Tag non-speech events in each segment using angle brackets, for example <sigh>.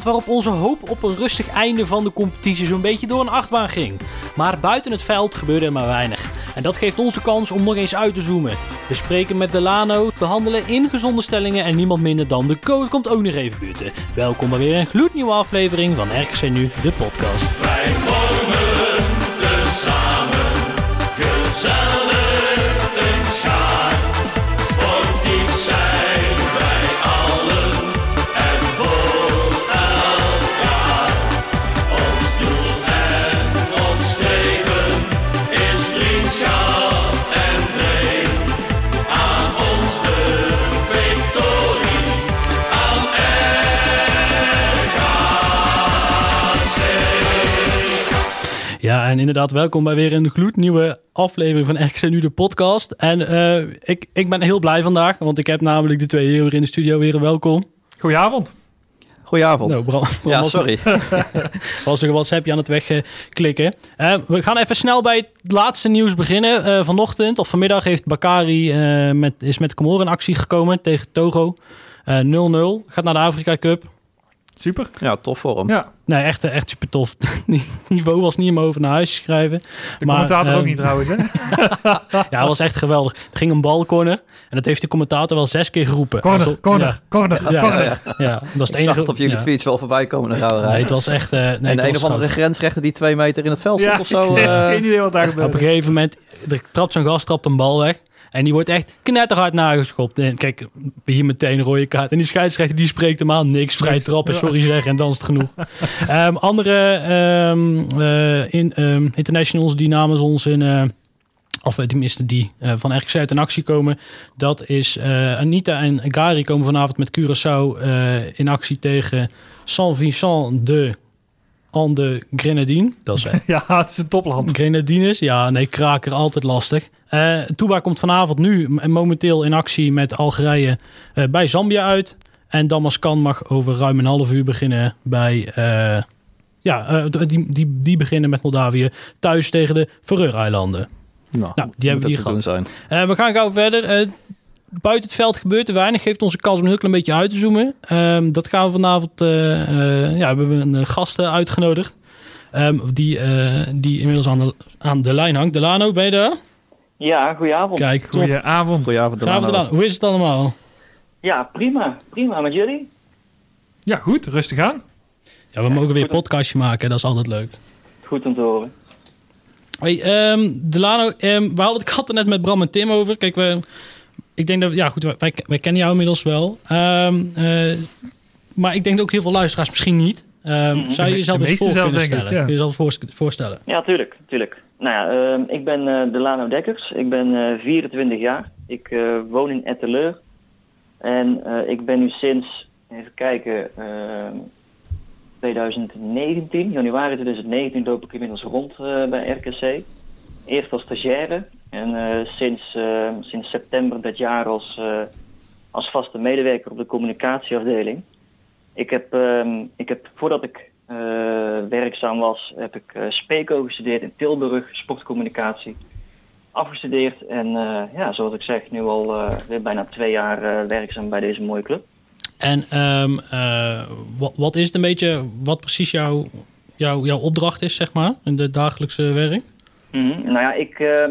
Waarop onze hoop op een rustig einde van de competitie zo'n beetje door een achtbaan ging. Maar buiten het veld gebeurde er maar weinig. En dat geeft ons de kans om nog eens uit te zoomen. We spreken met Delano, behandelen ingezonde stellingen en niemand minder dan de code komt ook nog even buurten. Welkom bij weer een gloednieuwe aflevering van RKC Nu, de podcast. En inderdaad, welkom bij weer een gloednieuwe aflevering van RKC Nu, de podcast. En eh, ik, ik ben heel blij vandaag, want ik heb namelijk de twee heren hier in de studio weer welkom. Goedenavond. Goedenavond. Nou, Bram, Bram ja, was- sorry. <laughs> was nog een WhatsAppje aan het wegklikken. Eh we gaan even snel bij het laatste nieuws beginnen. Eh, vanochtend of vanmiddag heeft Bakari eh, met, is met Comoren in actie gekomen tegen Togo. Eh, 0-0. Gaat naar de Afrika Cup. Super. Ja, tof voor hem. Ja, Nee, echt, echt super tof. <laughs> Die niveau was niet om over naar huis te schrijven. de Maar, commentator ook ehm, niet trouwens. Hè? <laughs> Ja, het was echt geweldig. Er ging een balcorner. En dat heeft de commentator wel zes keer geroepen. Corner, Alsof- corner, corner, Ja, corner. ja, ja, dat is het Ik enige. zag het op jullie ja. tweets wel voorbij komen. Rauwe Nee, het was echt... eh nee, en het de een was of andere grensrechter die twee meter in het veld stond Ja, of zo. ik heb eh, geen idee wat daar Op een gegeven moment, er trapt zo'n gast trapt een bal weg. En die wordt echt knetterhard nageschopt. En kijk, hier meteen een rode kaart. En die scheidsrechter die spreekt hem aan. Niks, vrij trappen, sorry zeggen. En dan is het genoeg. <laughs> Ehm, andere ehm, eh, in, ehm, internationals die namens ons in... eh, of eh, tenminste die eh, van RKC uit in actie komen. Dat is Anita en Gary komen vanavond met Curaçao in actie tegen Saint-Vincent de en de Grenadine. Dat is <laughs> Ja, het is een topland. Grenadines, ja, nee, kraker, altijd lastig. Eh Touba komt vanavond nu momenteel in actie met Algerije eh, bij Zambia uit. En Damascan mag over ruim een half uur beginnen bij... eh, ja, eh, die, die, die beginnen met Moldavië thuis tegen de Faroe-eilanden. nou, Nou, die hebben we hier doen zijn. Eh, we gaan gauw verder. Buiten het veld gebeurt er weinig. Geeft ons een kans om een heel klein beetje uit te zoomen. Ehm, dat gaan we vanavond... eh, eh, ja, hebben we een eh, gast uitgenodigd. Ehm, die, eh, die inmiddels aan de, aan de lijn hangt. Delano, ben je daar? Ja, goedenavond. Kijk. Goedenavond. Goedenavond. Graaf Delano. Delano, hoe is het allemaal? Ja, prima. Prima met jullie. Ja, goed. Rustig aan. Ja, we mogen weer een podcastje maken. Dat is altijd leuk. Goed om te horen. Hey, ehm, Delano, ehm, we hadden het er net met Bram en Tim over. Kijk, we, ik denk dat, ja goed, wij, wij, kennen jou inmiddels wel. Ehm, eh, maar ik denk dat ook heel veel luisteraars misschien niet. Ehm. Zou je De jezelf eens voor kunnen ik, stellen? ja. Kun je jezelf voor- voorstellen? Ja, tuurlijk. tuurlijk. Nou ja, ehm, ik ben eh Delano Dekkers. Ik ben eh 24 jaar. Ik eh, woon in Etteleur. En eh, ik ben nu sinds, even kijken, ehm 2019, januari 2019 loop ik inmiddels rond eh, bij RKC. Eerst als stagiaire en eh, sinds, eh, sinds september dit jaar als, eh, als vaste medewerker op de communicatieafdeling. Ik heb, ehm, ik heb voordat ik werkzaam was, heb ik SPECO gestudeerd in Tilburg, sportcommunicatie. Afgestudeerd en ja, zoals ik zeg, nu al weer bijna twee jaar werkzaam bij deze mooie club. En ehm, eh, wat, wat is het een beetje, wat precies jouw, jouw, jouw opdracht is, zeg maar, in het dagelijkse werk? Mhm. Nou ja, ik, eh,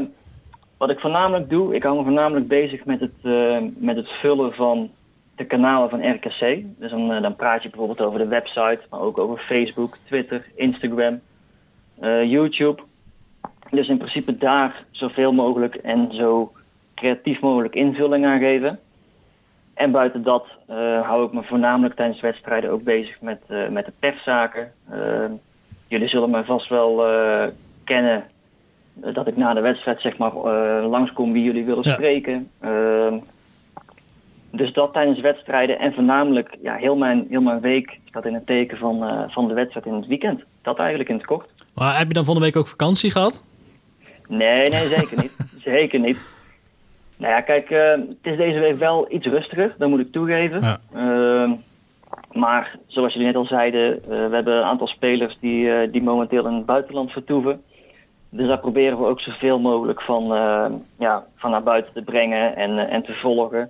wat ik voornamelijk doe, ik hou me voornamelijk bezig met het, eh, met het vullen van de kanalen van RKC. Dus dan, eh, dan praat je bijvoorbeeld over de website, maar ook over Facebook, Twitter, Instagram, eh, YouTube. Dus in principe daar zoveel mogelijk en zo creatief mogelijk invulling aan geven. En buiten dat eh, hou ik me voornamelijk tijdens wedstrijden ook bezig met, met de perszaken. Eh, jullie zullen me vast wel kennen dat ik na de wedstrijd zeg maar eh, langskom wie jullie willen Ja. spreken. Ehm, dus dat tijdens wedstrijden en voornamelijk ja, heel, mijn, heel mijn week staat in het teken van, eh, van de wedstrijd in het weekend. Dat eigenlijk in het kort. Maar heb je dan van de week ook vakantie gehad? Nee, nee, zeker niet. <laughs> zeker niet. Nou ja, kijk, eh, het is deze week wel iets rustiger, dat moet ik toegeven. Ja. Ehm, maar zoals jullie net al zeiden, eh, we hebben een aantal spelers die, eh, die momenteel in het buitenland vertoeven. Dus daar proberen we ook zoveel mogelijk van, eh, ja, van naar buiten te brengen en, eh, en te volgen.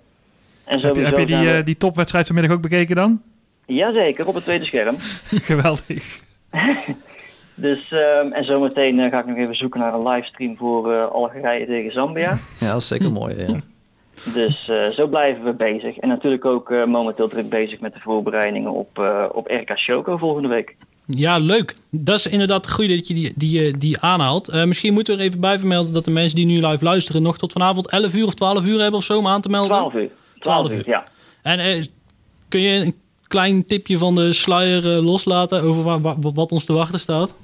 En Heb je, heb je die, we- eh, die topwedstrijd vanmiddag ook bekeken dan? Jazeker, op het tweede scherm. <laughs> <laughs> Geweldig. Dus, ehm, en zometeen ga ik nog even zoeken naar een livestream voor eh, Algerije tegen Zambia. <laughs> Ja, dat is zeker mooi. Ja. Dus eh, zo blijven we bezig. En natuurlijk ook momenteel druk bezig met de voorbereidingen op, eh, op RK Shoko volgende week. Ja, leuk. Dat is inderdaad goed dat je die, die, die aanhaalt. Eh, misschien moeten we er even bij vermelden dat de mensen die nu live luisteren nog tot vanavond 11 uur of 12 uur hebben of zo om aan te melden. 12 uur. 12 12 uur, ja. En eh, kun je een klein tipje van de sluier eh, loslaten over wa- wa- wat ons te wachten staat?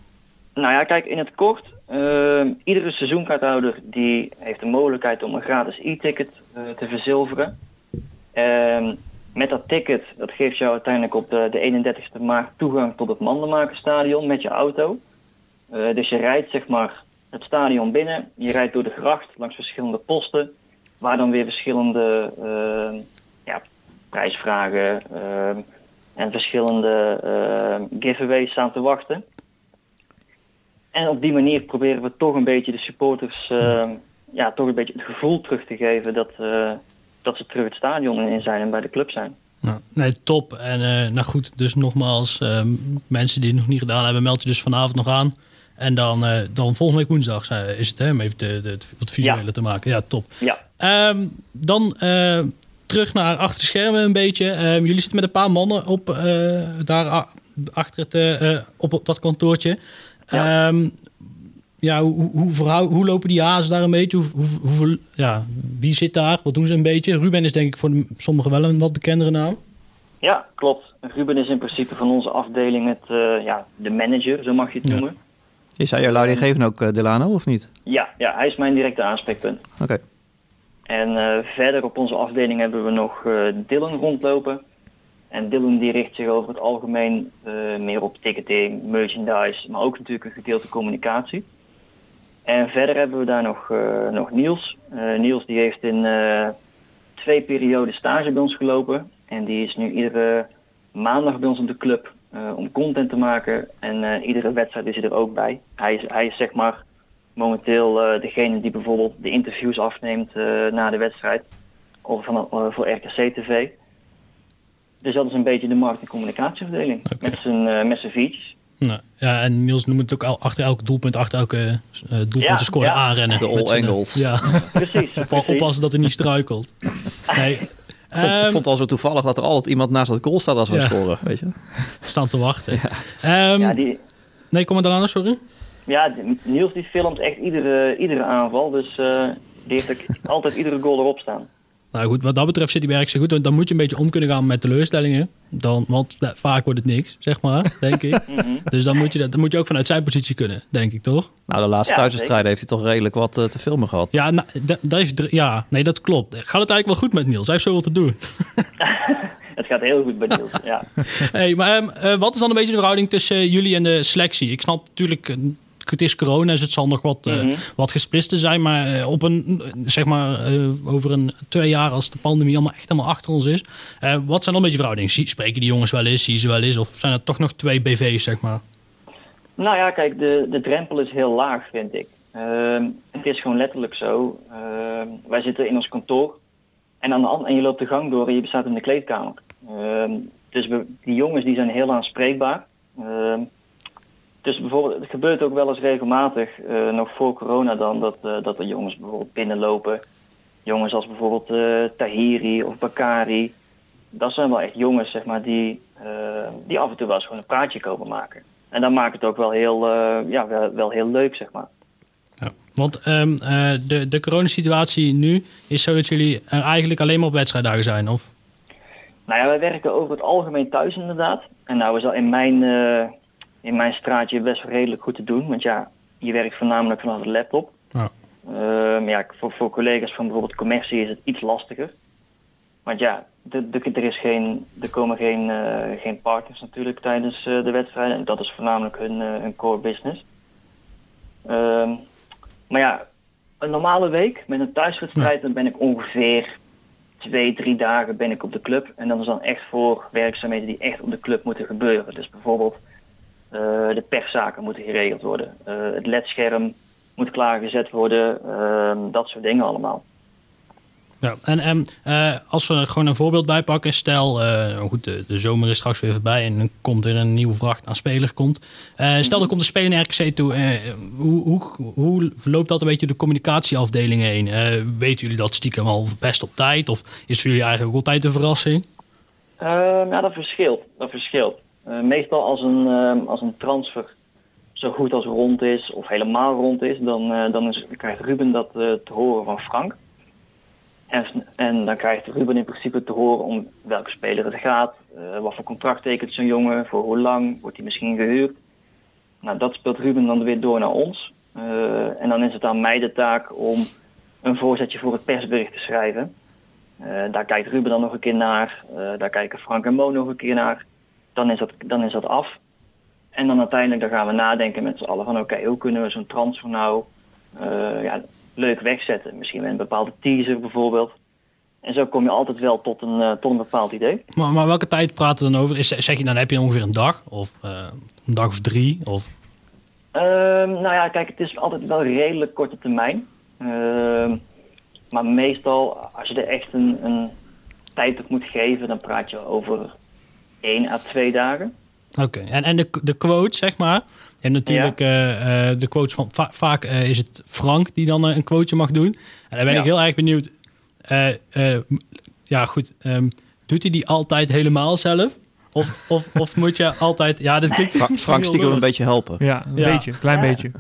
Nou ja, kijk, in het kort. ehm, iedere seizoenkaarthouder die heeft de mogelijkheid om een gratis e-ticket eh, te verzilveren. Ehm, met dat ticket, dat geeft jou uiteindelijk op de, de 31ste maart toegang tot het Mandenmakerstadion met je auto. Eh, dus je rijdt zeg maar het stadion binnen, je rijdt door de gracht langs verschillende posten, waar dan weer verschillende ehm, ja, prijsvragen ehm, en verschillende ehm, giveaways staan te wachten. En op die manier proberen we toch een beetje de supporters ja, toch een beetje het gevoel terug te geven dat, eh, dat ze terug het stadion in zijn en bij de club zijn. Nou, nee, top. En eh, nou goed, dus nogmaals, ehm, mensen die het nog niet gedaan hebben, meld je dus vanavond nog aan. En dan, eh, dan volgende week woensdag eh, is het, hè, om even de, de, het wat visuele Ja. te maken. Ja, top. Ja, Ehm, dan terug naar achter de schermen een beetje. Ehm, jullie zitten met een paar mannen op, daar achter het, eh, op dat kantoortje. Ja. Ja hoe, hoe, hoe lopen die hazen daar een beetje? Hoe, hoe, hoeveel- ja, wie zit daar? Wat doen ze een beetje? Ruben is denk ik voor sommigen wel een wat bekendere naam. ja klopt. Ruben is in principe van onze afdeling het, eh, ja, de manager, zo mag je het Ja. noemen. Is hij jouw leidinggever ook, eh, Delano, of niet? Ja, ja, hij is mijn directe aanspreekpunt. Oké. En eh, verder op onze afdeling hebben we nog eh Dylan rondlopen. En Dylan die richt zich over het algemeen eh, meer op ticketing, merchandise, maar ook natuurlijk een gedeelte communicatie. En verder hebben we daar nog, eh, nog Niels. Eh, Niels die heeft in eh, twee perioden stage bij ons gelopen. En die is nu iedere maandag bij ons op de club om content te maken. En iedere wedstrijd is hij er ook bij. Hij is, hij is zeg maar momenteel degene die bijvoorbeeld de interviews afneemt na de wedstrijd. Of van, voor RKC TV. Dus dat is een beetje de markt- en communicatieafdeling. Oké. Met zijn uh, met zijn features. Nou, ja, en Niels noemt het ook al, achter elk doelpunt, achter elke eh doelpunt Ja, te scoren ja. aanrennen. De all angles. Ja, <laughs> Precies. Oppa- precies. oppassen dat hij niet struikelt. Nee. Ik Ehm, vond het al zo toevallig dat er altijd iemand naast dat goal staat als we Ja. scoren, weet je. staan te wachten. Ehm, Ja, die, Nee, kom maar dan sorry. ja, Niels die filmt echt iedere, iedere aanval. Dus eh, die heeft ook altijd iedere goal erop staan. Nou goed, wat dat betreft zit die werk zo goed. want Dan moet je een beetje om kunnen gaan met teleurstellingen. Dan, want eh, vaak wordt het niks, zeg maar, <laughs> denk ik. Mhm. Dus dan moet, je dat, dan moet je ook vanuit zijn positie kunnen, denk ik, toch? Nou, de laatste Ja, thuiswedstrijden heeft hij toch redelijk wat eh, te filmen gehad. Ja, nou, dat, dr- ja, nee, dat klopt. Gaat het eigenlijk wel goed met Niels? Hij heeft zoveel te doen. <laughs> Het gaat heel goed bij Niels. Ja. <laughs> Hey, maar ehm, eh, wat is dan een beetje de verhouding tussen jullie en de selectie? Ik snap natuurlijk, het is corona, dus het zal nog wat, eh, Mhm. wat zijn. Maar eh, op een, zeg maar, eh, over een twee jaar als de pandemie allemaal echt helemaal achter ons is. wat zijn dan een beetje verhoudingen? Spreken die jongens wel eens, zien ze wel eens? Of zijn er toch nog twee BV's, zeg maar? Nou ja, kijk, de, de drempel is heel laag, vind ik. Ehm, het is gewoon letterlijk zo. Ehm, wij zitten in ons kantoor en, aan de en je loopt de gang door en je staat in de kleedkamer. Ehm, dus we, die jongens die zijn heel aanspreekbaar. Dus bijvoorbeeld, het gebeurt ook wel eens regelmatig, eh, nog voor corona dan, dat, eh, dat er jongens bijvoorbeeld binnenlopen. Jongens als bijvoorbeeld eh, Tahiri of Bakari. Dat zijn wel echt jongens, zeg maar, die, die af en toe wel eens gewoon een praatje komen maken. En dan maakt het ook wel heel, ja, wel, wel heel leuk, zeg maar. Ja. Want eh, de, de coronasituatie nu is zo dat jullie er eigenlijk alleen maar op wedstrijddagen zijn, of? Nou ja, wij werken over het algemeen thuis inderdaad. En nou is dat in mijn, in mijn straatje best wel redelijk goed te doen. Want ja, je werkt voornamelijk vanaf de laptop. Ja. Ehm, ja, voor, voor collega's van bijvoorbeeld commercie is het iets lastiger. Want ja, de, de, er, is geen, er komen geen, eh, geen partners natuurlijk tijdens eh, de wedstrijden. En dat is voornamelijk hun, eh, hun core business. Ehm, maar ja, een normale week met een thuiswedstrijd, dan ben ik ongeveer twee, drie dagen ben ik op de club. En dat is dan echt voor werkzaamheden die echt op de club moeten gebeuren. Dus bijvoorbeeld de perszaken moeten geregeld worden. Eh, het ledscherm moet klaargezet worden. ehm, dat soort dingen allemaal. Ja, en, en eh, als we er gewoon een voorbeeld bij pakken, stel, eh, goed, de, de zomer is straks weer voorbij en dan komt er een nieuwe vracht aan spelers komt. Eh, stel, er komt een speler naar RKC toe. eh, hoe, hoe, hoe loopt dat een beetje de communicatieafdeling heen? Eh, weten jullie dat stiekem al best op tijd? Of is het voor jullie eigenlijk ook altijd een verrassing? Ja, dat verschilt. Dat verschilt. Eh, meestal als een, ehm, als een transfer zo goed als rond is of helemaal rond is, dan, eh, dan, is, krijgt Ruben dat eh, te horen van Frank. En, en dan krijgt Ruben in principe te horen om welke speler het gaat, wat voor contract tekent zo'n jongen, voor hoe lang, wordt hij misschien gehuurd. Nou, dat speelt Ruben dan weer door naar ons. En dan is het aan mij de taak om een voorzetje voor het persbericht te schrijven. Daar kijkt Ruben dan nog een keer naar. Daar kijken Frank en Mo nog een keer naar. Dan is dat, dan is dat af. En dan uiteindelijk dan gaan we nadenken met z'n allen van oké, hoe kunnen we zo'n transfer nou eh, ja, leuk wegzetten. Misschien met een bepaalde teaser bijvoorbeeld. En zo kom je altijd wel tot een, eh, tot een bepaald idee. Maar, maar welke tijd praten we dan over? Is, zeg je dan heb je ongeveer een dag? Of eh, een dag of drie? Of... Ehm, nou ja, kijk, het is altijd wel redelijk korte termijn. Ehm, maar meestal, als je er echt een, een tijd op moet geven, dan praat je over één à twee dagen. Oké, en, en de, de quote, zeg maar. En natuurlijk eh, eh, de quotes van... va- vaak eh, is het Frank die dan een quoteje mag doen. En dan ben Ja. ik heel erg benieuwd. Eh, eh, ja, goed. ehm, doet hij die altijd helemaal zelf? Of, of, of moet je altijd... Ja, dit klinkt Fra- Frank stiekem een beetje helpen. Ja, een Ja. beetje, een klein Ja. beetje.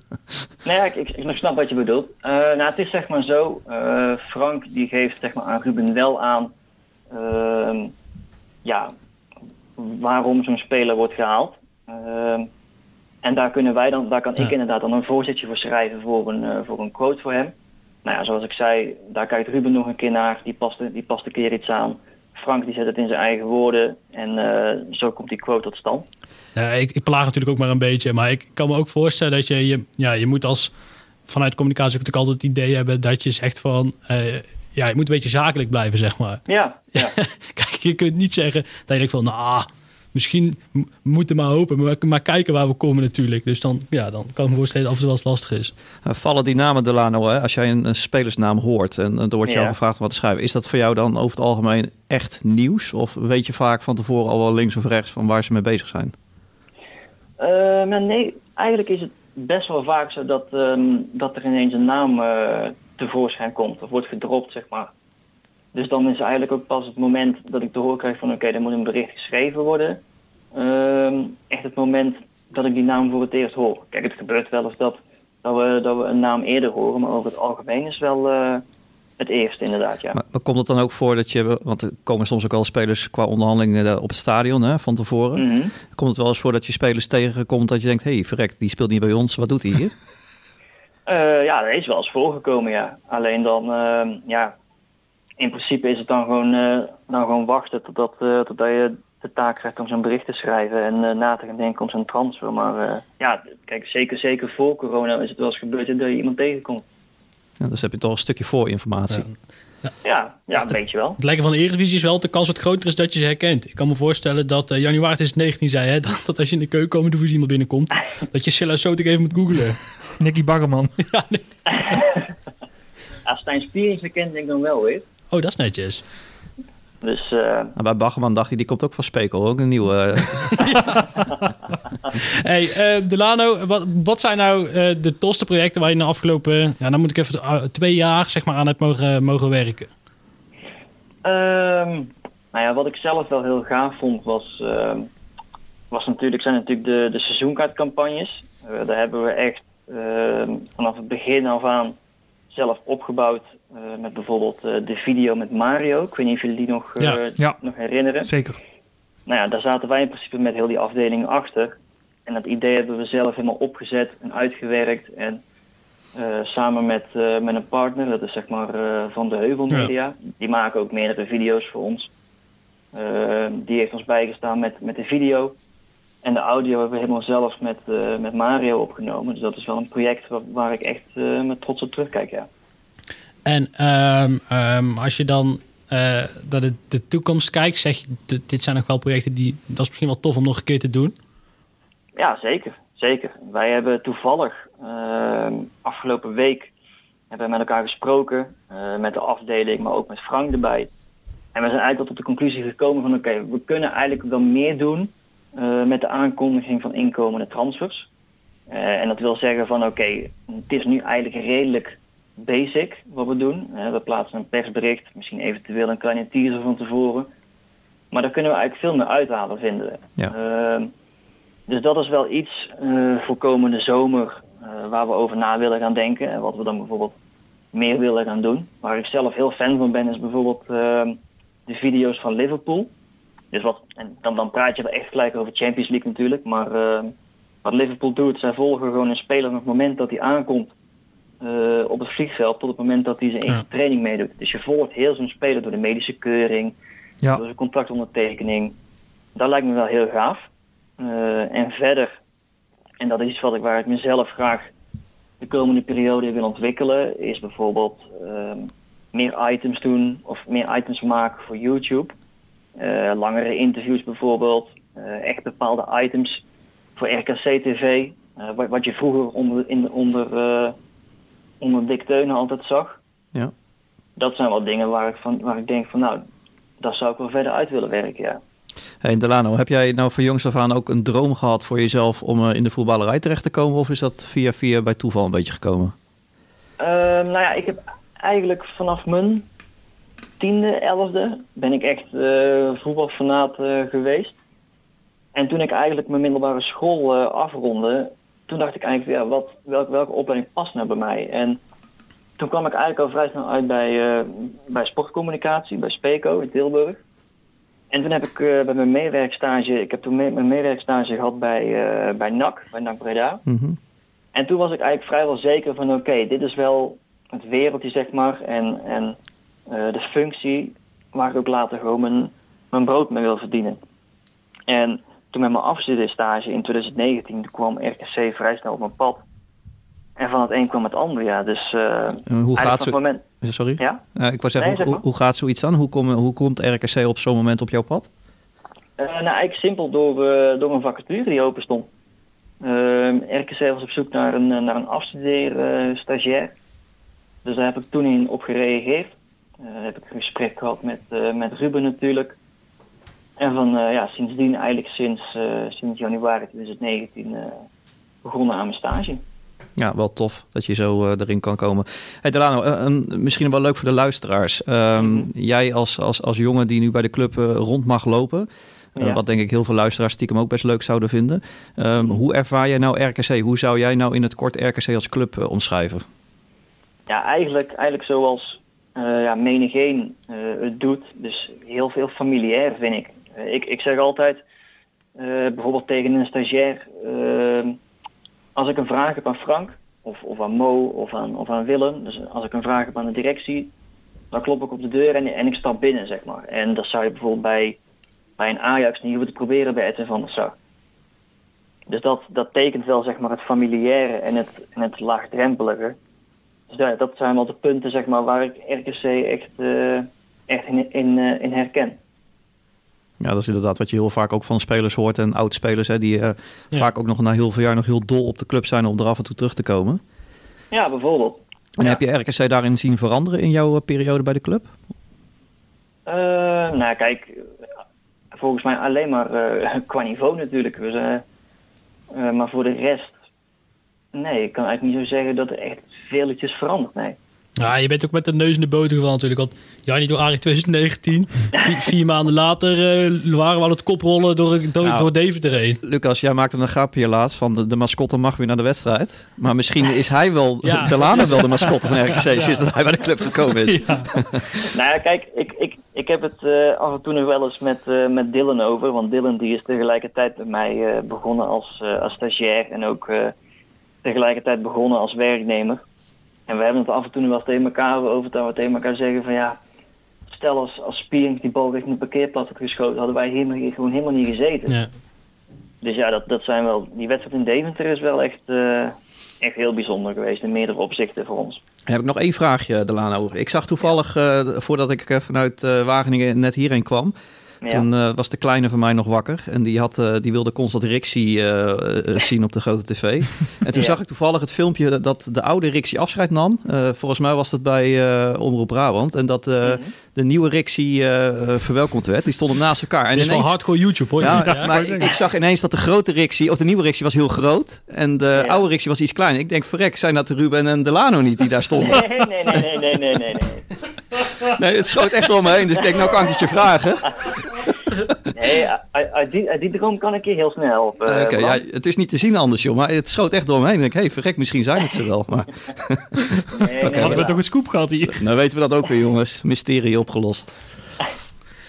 Nou ja, ik, ik, ik snap wat je bedoelt. Eh, nou, het is zeg maar zo, eh, Frank die geeft zeg maar aan Ruben wel aan ehm, ja, waarom zo'n speler wordt gehaald. Ehm, en daar kunnen wij dan, daar kan ik inderdaad dan een voorzetje voor schrijven voor een, eh, voor een quote voor hem. Nou ja, zoals ik zei, daar kijkt Ruben nog een keer naar, die past, die past een keer iets aan. Frank die zet het in zijn eigen woorden en eh, zo komt die quote tot stand. Ja, ik, ik plaag natuurlijk ook maar een beetje. Maar ik kan me ook voorstellen dat je... je ja, je moet als... Vanuit communicatie ook natuurlijk altijd het idee hebben dat je zegt van... eh, ja, je moet een beetje zakelijk blijven, zeg maar. Ja, ja. <laughs> Kijk, <laughs> je kunt niet zeggen dat je denkt van, nou, misschien m- moeten maar hopen, maar, maar kijken waar we komen natuurlijk. Dus dan, ja, dan kan ik me voorstellen dat het af en toe wel eens lastig is. Uh, vallen die namen Delano, hè? als jij een, een spelersnaam hoort en er wordt jou Ja. gevraagd om wat te schrijven, is dat voor jou dan over het algemeen echt nieuws? Of weet je vaak van tevoren al wel links of rechts van waar ze mee bezig zijn? Eh, maar nee, eigenlijk is het best wel vaak zo dat, ehm, dat er ineens een naam eh, tevoorschijn komt of wordt gedropt, zeg maar. Dus dan is eigenlijk ook pas het moment dat ik te horen krijg van oké, er moet een bericht geschreven worden. Ehm, echt het moment dat ik die naam voor het eerst hoor. Kijk, het gebeurt wel eens dat, dat, we, dat we een naam eerder horen, maar over het algemeen is wel eh, het eerste inderdaad, ja. Maar, maar komt het dan ook voor dat je, want er komen soms ook wel spelers qua onderhandelingen eh, op het stadion hè, van tevoren. Mhm. Komt het wel eens voor dat je spelers tegenkomt dat je denkt, hé hey, verrek, die speelt niet bij ons, wat doet hij hier? <laughs> Eh, ja, dat is wel eens voorgekomen, ja. Alleen dan, ehm, ja, in principe is het dan gewoon, eh, dan gewoon wachten totdat, eh, totdat je de taak krijgt om zo'n bericht te schrijven en eh, na te gaan denken om zo'n transfer. Maar eh, ja, kijk, zeker, zeker voor corona is het wel eens gebeurd dat je iemand tegenkomt. Ja, dus heb je toch een stukje voorinformatie. Ja, ja, een beetje wel. Het lijken van de Eredivisie is wel dat de kans wat groter is dat je ze herkent. Ik kan me voorstellen dat eh januari 2019 zei, hè, <laughs> dat, dat als je in de keukenkamer de iemand binnenkomt, <laughs> dat je Silla Sotik even moet googlen. Nicky Baggerman. <laughs> Ja, Stijn Spiering herkent denk ik dan wel weer. Oh, dat is netjes. Dus eh, Nou, bij Baggerman dacht hij, die komt ook van Spekel, ook een nieuwe. eh, <laughs> Hey, eh, Delano, wat, wat zijn nou eh, de tofste projecten waar je de afgelopen, ja, dan moet ik even uh, twee jaar zeg maar aan hebt mogen, mogen werken? Ehm, nou ja, wat ik zelf wel heel gaaf vond was, ehm, was natuurlijk, zijn natuurlijk de, de seizoenkaartcampagnes. Daar hebben we echt ehm, vanaf het begin af aan zelf opgebouwd. Eh, met bijvoorbeeld eh, de video met Mario. Ik weet niet of jullie die nog, eh, Ja. Ja. nog herinneren. Zeker. Nou ja, daar zaten wij in principe met heel die afdeling achter. En dat idee hebben we zelf helemaal opgezet en uitgewerkt. En samen met, met een partner, dat is zeg maar van de Heuvel Media. Die maken ook meerdere video's voor ons. Die heeft ons bijgestaan met, met de video. En de audio hebben we helemaal zelf met, met Mario opgenomen. Dus dat is wel een project waar, waar ik echt met trots op terugkijk, ja. En ehm, ehm, als je dan eh naar de, de toekomst kijkt, zeg je, dit- zijn nog wel projecten die, dat is misschien wel tof om nog een keer te doen. Ja, zeker. Zeker. Wij hebben toevallig ehm, afgelopen week hebben met elkaar gesproken, eh, met de afdeling, maar ook met Frank erbij. En we zijn eigenlijk tot de conclusie gekomen van oké, we kunnen eigenlijk wel meer doen eh, met de aankondiging van inkomende transfers. Eh, en dat wil zeggen van oké, het is nu eigenlijk redelijk basic wat we doen. We plaatsen een persbericht, misschien eventueel een kleine teaser van tevoren. Maar daar kunnen we eigenlijk veel meer uithalen vinden we. Ja. Ehm, dus dat is wel iets eh, voor komende zomer eh, waar we over na willen gaan denken. En wat we dan bijvoorbeeld meer willen gaan doen. Waar ik zelf heel fan van ben is bijvoorbeeld ehm, de video's van Liverpool. Dus wat, en dan, dan praat je wel echt gelijk over Champions League natuurlijk. Maar ehm, wat Liverpool doet, zij volgen gewoon een speler van het moment dat hij aankomt eh, op het vliegveld tot het moment dat hij zijn eerste Ja. training meedoet. Dus je volgt heel zo'n speler door de medische keuring, Ja. door zijn contractondertekening. Dat lijkt me wel heel gaaf. Eh, en verder, en dat is iets wat ik, waar ik mezelf graag de komende periode wil ontwikkelen, is bijvoorbeeld ehm, meer items doen of meer items maken voor YouTube. Eh, langere interviews bijvoorbeeld, echt bepaalde items voor RKC TV, wat, wat je vroeger onder, in, de- onder, onder Dick Teunen altijd zag. Ja. Dat zijn wel dingen waar ik, van, waar ik denk van nou, daar zou ik wel verder uit willen werken, ja. Hey Delano, heb jij nou van jongs af aan ook een droom gehad voor jezelf om eh, in de voetballerij terecht te komen? Of is dat via via bij toeval een beetje gekomen? Ehm, nou ja, ik heb eigenlijk vanaf mijn tiende, elfde ben ik echt eh voetbalfanaat eh, geweest. En toen ik eigenlijk mijn middelbare school afronde, toen dacht ik eigenlijk, ja, wat, welk, welke opleiding past nou bij mij? En toen kwam ik eigenlijk al vrij snel uit bij, eh, bij sportcommunicatie, bij Speco in Tilburg. En toen heb ik eh, bij mijn meewerkstage, ik heb toen mee- mijn meewerkstage gehad bij, eh, bij NAC, bij NAC Breda. Mhm. En toen was ik eigenlijk vrijwel zeker van oké, dit is wel het wereldje zeg maar en, en de functie waar ik ook later gewoon mijn, mijn brood mee wil verdienen. En toen met mijn afstudeerstage in 2019 toen kwam RKC vrij snel op mijn pad. En van het een kwam het ander, ja. Dus En hoe gaat zo... moment, Sorry? ja. Ik wou zeggen, Nee, zeg hoe, maar. hoe gaat zoiets dan? Hoe, kom, hoe komt RKC op zo'n moment op jouw pad? Eh, nou, eigenlijk simpel door, eh, door een vacature die open stond. RKC was op zoek naar een, naar een afstudeer-stagiair. dus daar heb ik toen in op gereageerd. Heb ik een gesprek gehad met, met Ruben natuurlijk. En van eh, ja, sindsdien, eigenlijk sinds, eh, sinds januari 2019, eh, begonnen aan mijn stage. Ja, wel tof dat je zo erin kan komen. Hey Delano, een, misschien wel leuk voor de luisteraars. Ehm, Mhm. Jij als, als, als jongen die nu bij de club rond mag lopen... Ja. wat denk ik heel veel luisteraars stiekem ook best leuk zouden vinden. Ehm, Mhm. Hoe ervaar jij nou RKC? Hoe zou jij nou in het kort RKC als club omschrijven? Ja, eigenlijk, eigenlijk zoals ja, menigeen het doet. Dus heel veel familiair vind ik. Eh, ik. Ik zeg altijd, eh, bijvoorbeeld tegen een stagiair, eh, als ik een vraag heb aan Frank, of, of aan Mo, of aan, of aan Willem, dus als ik een vraag heb aan de directie, dan klop ik op de deur en, en ik stap binnen, zeg maar. En dat zou je bijvoorbeeld bij, bij een Ajax niet hoeven te proberen bij Edwin van der Sar. Dus dat, dat tekent wel zeg maar het familiaire en het, en het laagdrempelige. Dus dat zijn wel de punten zeg maar, waar ik RKC echt, echt in, in, in herken. Ja, dat is inderdaad wat je heel vaak ook van spelers hoort en oud-spelers... Hè, die eh, Ja. vaak ook nog na heel veel jaar nog heel dol op de club zijn om er af en toe terug te komen. Ja, bijvoorbeeld. En Ja. heb je RKC daarin zien veranderen in jouw eh, periode bij de club? Eh, nou kijk, volgens mij alleen maar eh, <laughs> qua niveau natuurlijk. Dus, maar voor de rest, nee, ik kan eigenlijk niet zo zeggen dat er echt veel is veranderd, nee. Ja, je bent ook met de neus in de boter gevallen natuurlijk. Want ja, niet door Arie 2019. <laughs> vier, vier maanden later eh, waren we aan het koprollen door, door, Nou. door Deventer heen. Lucas, jij maakte een grapje laatst van de, de mascotte mag weer naar de wedstrijd. Maar misschien is hij wel, Ja. Delano wel de mascotte van <laughs> RKC sinds dat hij bij de club gekomen is. Ja. <laughs> Nou ja, kijk, ik, ik, ik heb het eh, af en toe nog wel eens met, eh, met Dylan over. Want Dylan die is tegelijkertijd met mij eh, begonnen als, eh, als stagiair en ook eh, tegelijkertijd begonnen als werknemer. En we hebben het af en toe nog wel tegen elkaar over dat we tegen elkaar zeggen van ja, stel als, als Spiering die bal richting de parkeerplaats had geschoten, hadden wij hier gewoon helemaal niet gezeten. Ja. Dus ja, dat, dat zijn wel, die wedstrijd in Deventer is wel echt, eh, echt heel bijzonder geweest in meerdere opzichten voor ons. Heb ik nog één vraagje, Delano. Ik zag toevallig, eh, voordat ik eh, vanuit eh, Wageningen net hierheen kwam, Ja. Toen eh, was de kleine van mij nog wakker en die, had, eh, die wilde constant Rixie eh, eh, <laughs> zien op de grote tv. En toen Ja. zag ik toevallig het filmpje dat de oude Rixie afscheid nam. Eh, volgens mij was dat bij eh, Omroep Brabant. En dat eh, Mhm. de nieuwe Rixie verwelkomd werd. Die stonden naast elkaar. En Het is wel ineens- hardcore YouTube hoor. Ja, Ja, maar ik, ik zag ineens dat de grote Rixie, of de nieuwe Rixie was heel groot. En de Ja. oude Rixie was iets kleiner. Ik denk, verrek, zijn dat de Ruben en Delano niet die daar stonden? <laughs> Nee, nee, nee, nee, nee, nee, nee. Nee. Het schoot echt door me heen. Dus ik denk, nou kan ik het je vragen. Nee, uit, die, uit die droom kan ik je heel snel helpen. Oké, eh, ja, het is niet te zien anders, joh. Maar het schoot echt door me heen. Ik denk, hé, hey, verrek, misschien zijn het ze wel. Maar Nee, nee, Hadden we toch een scoop gehad hier? nou weten we dat ook weer, jongens. Mysterie opgelost.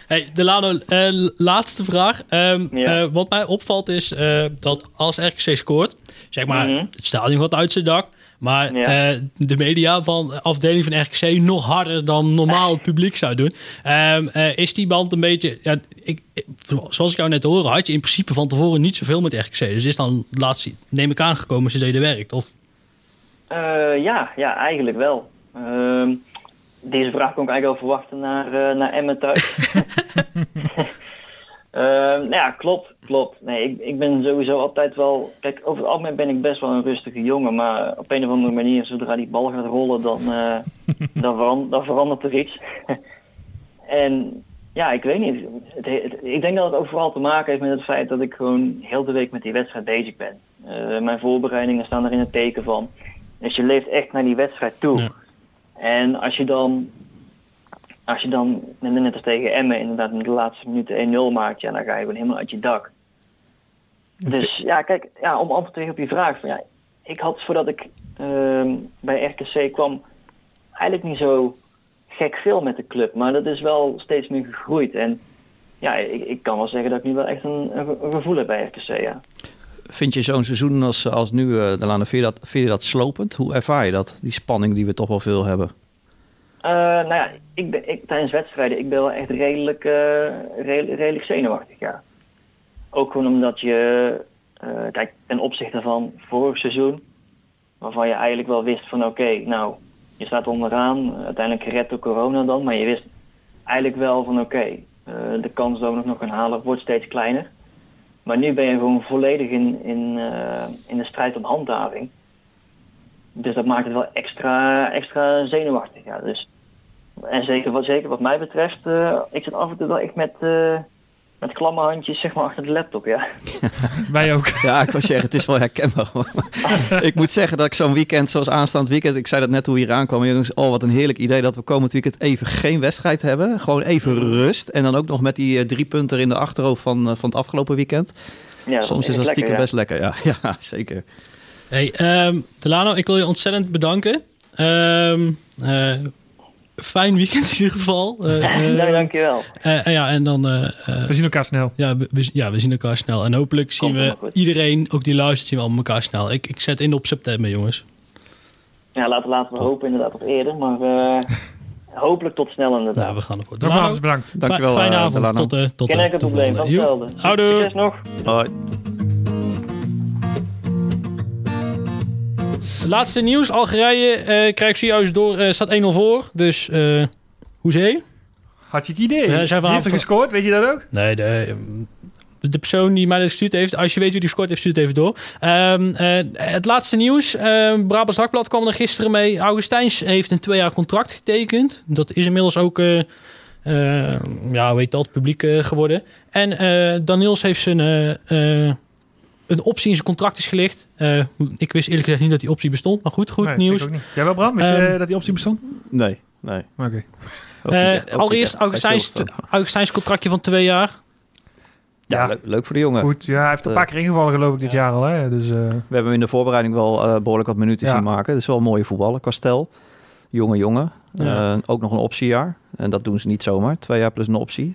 Hey, Delano, eh, laatste vraag. Ehm, Ja. eh, wat mij opvalt is eh, dat als RKC scoort, zeg maar, Mhm. het stadion gaat uit zijn dak. Maar Ja. eh, de media van de afdeling van RKC nog harder dan normaal het publiek zou doen. Ehm, eh, is die band een beetje... Ja, ik, zoals ik jou net hoorde, had je in principe van tevoren niet zoveel met RKC. Dus is dan laatst, neem ik aangekomen, ze deden werkt. Of, Eh, ja, ja, eigenlijk wel. Ehm, deze vraag kon ik eigenlijk al verwachten naar, naar Emmen thuis. <laughs> <laughs> Ehm, nou ja, klopt, klopt. Nee, ik, ik ben sowieso altijd wel... Kijk, over het algemeen ben ik best wel een rustige jongen, maar op een of andere manier, zodra die bal gaat rollen, dan, eh, <laughs> dan, veran- dan verandert er iets. <laughs> en ja, ik weet niet. Het, het- ik denk dat het ook vooral te maken heeft met het feit dat ik gewoon heel de week met die wedstrijd bezig ben. Eh, mijn voorbereidingen staan er in het teken van. Dus je leeft echt naar die wedstrijd toe. Ja. En als je dan, als je dan net als tegen Emmen inderdaad in de laatste minuten 1-0 maakt, ja, dan ga je gewoon helemaal uit je dak. Dus ja, kijk, ja, om antwoord te geven op je vraag. Van, ja, ik had voordat ik ehm, bij RKC kwam eigenlijk niet zo gek veel met de club, maar dat is wel steeds meer gegroeid. En ja, ik, ik kan wel zeggen dat ik nu wel echt een, een, ge- een gevoel heb bij RKC, ja. Vind je zo'n seizoen als, als nu, eh Delano, vind je, dat, vind je dat slopend? Hoe ervaar je dat? Die spanning die we toch wel veel hebben. Eh, nou ja, ik ben, tijdens wedstrijden, ik ben wel echt redelijk, eh, redelijk, redelijk zenuwachtig, ja. Ook gewoon omdat je, eh, kijk, ten opzichte van vorig seizoen, waarvan je eigenlijk wel wist van oké, nou, je staat onderaan, uiteindelijk gered door corona dan, maar je wist eigenlijk wel van oké, de kans dat we nog gaan halen wordt steeds kleiner. Maar nu ben je gewoon volledig in, in, in de strijd om handhaving. Dus dat maakt het wel extra, extra zenuwachtig. Ja. Dus, en zeker wat, zeker wat mij betreft, eh, ik zit af en toe wel echt met, eh, met klamme handjes zeg maar, achter de laptop. Ja. <laughs> Wij ook. Ja, ik wou zeggen, het is wel herkenbaar. hoor. <laughs> ik moet zeggen dat ik zo'n weekend, zoals aanstaand weekend, ik zei dat net hoe we hier aankwamen, jongens, oh wat een heerlijk idee dat we komend weekend even geen wedstrijd hebben. Gewoon even rust. En dan ook nog met die eh, drie punten in de achterhoofd van, van het afgelopen weekend. Ja, Soms is dat lekker, stiekem ja. best lekker, ja. <laughs> Ja, zeker. Hey, ehm, Delano, ik wil je ontzettend bedanken. Ehm, eh, fijn weekend in ieder geval. <laughs> Eh, eh, Dank, dankjewel. eh, ja, en dan... We zien elkaar snel. ja, we, ja, we zien elkaar snel. En hopelijk zien Komt we iedereen, ook die luistert, zien we allemaal elkaar snel. Ik, ik zet in op september, jongens. Ja, laten, laten we hopen inderdaad op eerder, maar eh, hopelijk tot snel Ja, inderdaad. we gaan ervoor. Nogmaals bedankt. Dankjewel, Fijne avond. Delano. Tot, de tot enkel tot de probleem, van hetzelfde. Houdoe. Succes nog. Hoi. Laatste nieuws. Algerije eh krijgt zojuist door. eh staat 1-0 voor. Dus, eh hoezee? Had je het idee? Ja, zijn Wie heeft er gescoord? Weet je dat ook? Nee, de, de persoon die mij dat gestuurd heeft, als je weet wie die scoort heeft, stuur het even door. Ehm, eh, het laatste nieuws. Ehm Brabants Dagblad kwam er gisteren mee. Augustijns heeft een twee jaar contract getekend. Dat is inmiddels ook, ja, weet dat, publiek geworden. En Daniels heeft zijn... een optie in zijn contract is gelicht. Eh, ik wist eerlijk gezegd niet dat die optie bestond. Maar goed, goed Nee, nieuws. ik ook niet. Jij wel, Bram? Weet je Ehm, eh, dat die optie bestond? Nee, nee. Oké. Eh, allereerst Augustijns, contractje van twee jaar. Ja, Ja. leuk, leuk voor de jongen. Goed, ja, hij heeft een paar keer ingevallen geloof ik dit jaar al. Hè? Dus, eh, We hebben hem in de voorbereiding wel eh, behoorlijk wat minuten Ja. zien maken. Dat is wel een mooie voetballer, Kastel. Jonge jongen. Ja. Eh, ook nog een optiejaar. En dat doen ze niet zomaar. Twee jaar plus een optie.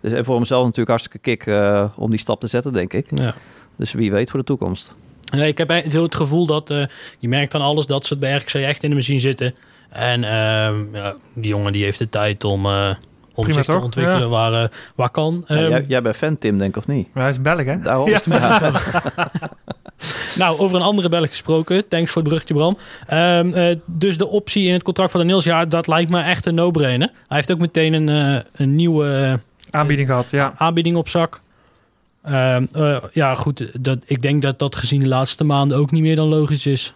Dus en voor hemzelf natuurlijk hartstikke kick eh, om die stap te zetten, denk ik. Ja. Dus wie weet voor de toekomst. Nee, ik heb heel het gevoel dat eh, je merkt aan alles dat ze het bij RKC echt in de machine zitten. En ehm, ja, die jongen die heeft de tijd om, eh, om Prima zich te ontwikkelen Ja. waar, eh, waar kan. Ja, Ehm, jij, jij bent fan, Tim, denk ik, of niet? maar hij is Belg, hè? Daarom is het ja. <laughs> Nou, over een andere Belg gesproken. Thanks voor het bruggetje, Bram. Ehm, eh, dus de optie in het contract van Daniels, ja, dat lijkt me echt een no-brainer. Hij heeft ook meteen een, eh, een nieuwe Aanbieding gehad, ja. aanbieding op zak. Ehm, eh, ja, goed. Dat, ik denk dat dat gezien de laatste maanden ook niet meer dan logisch is.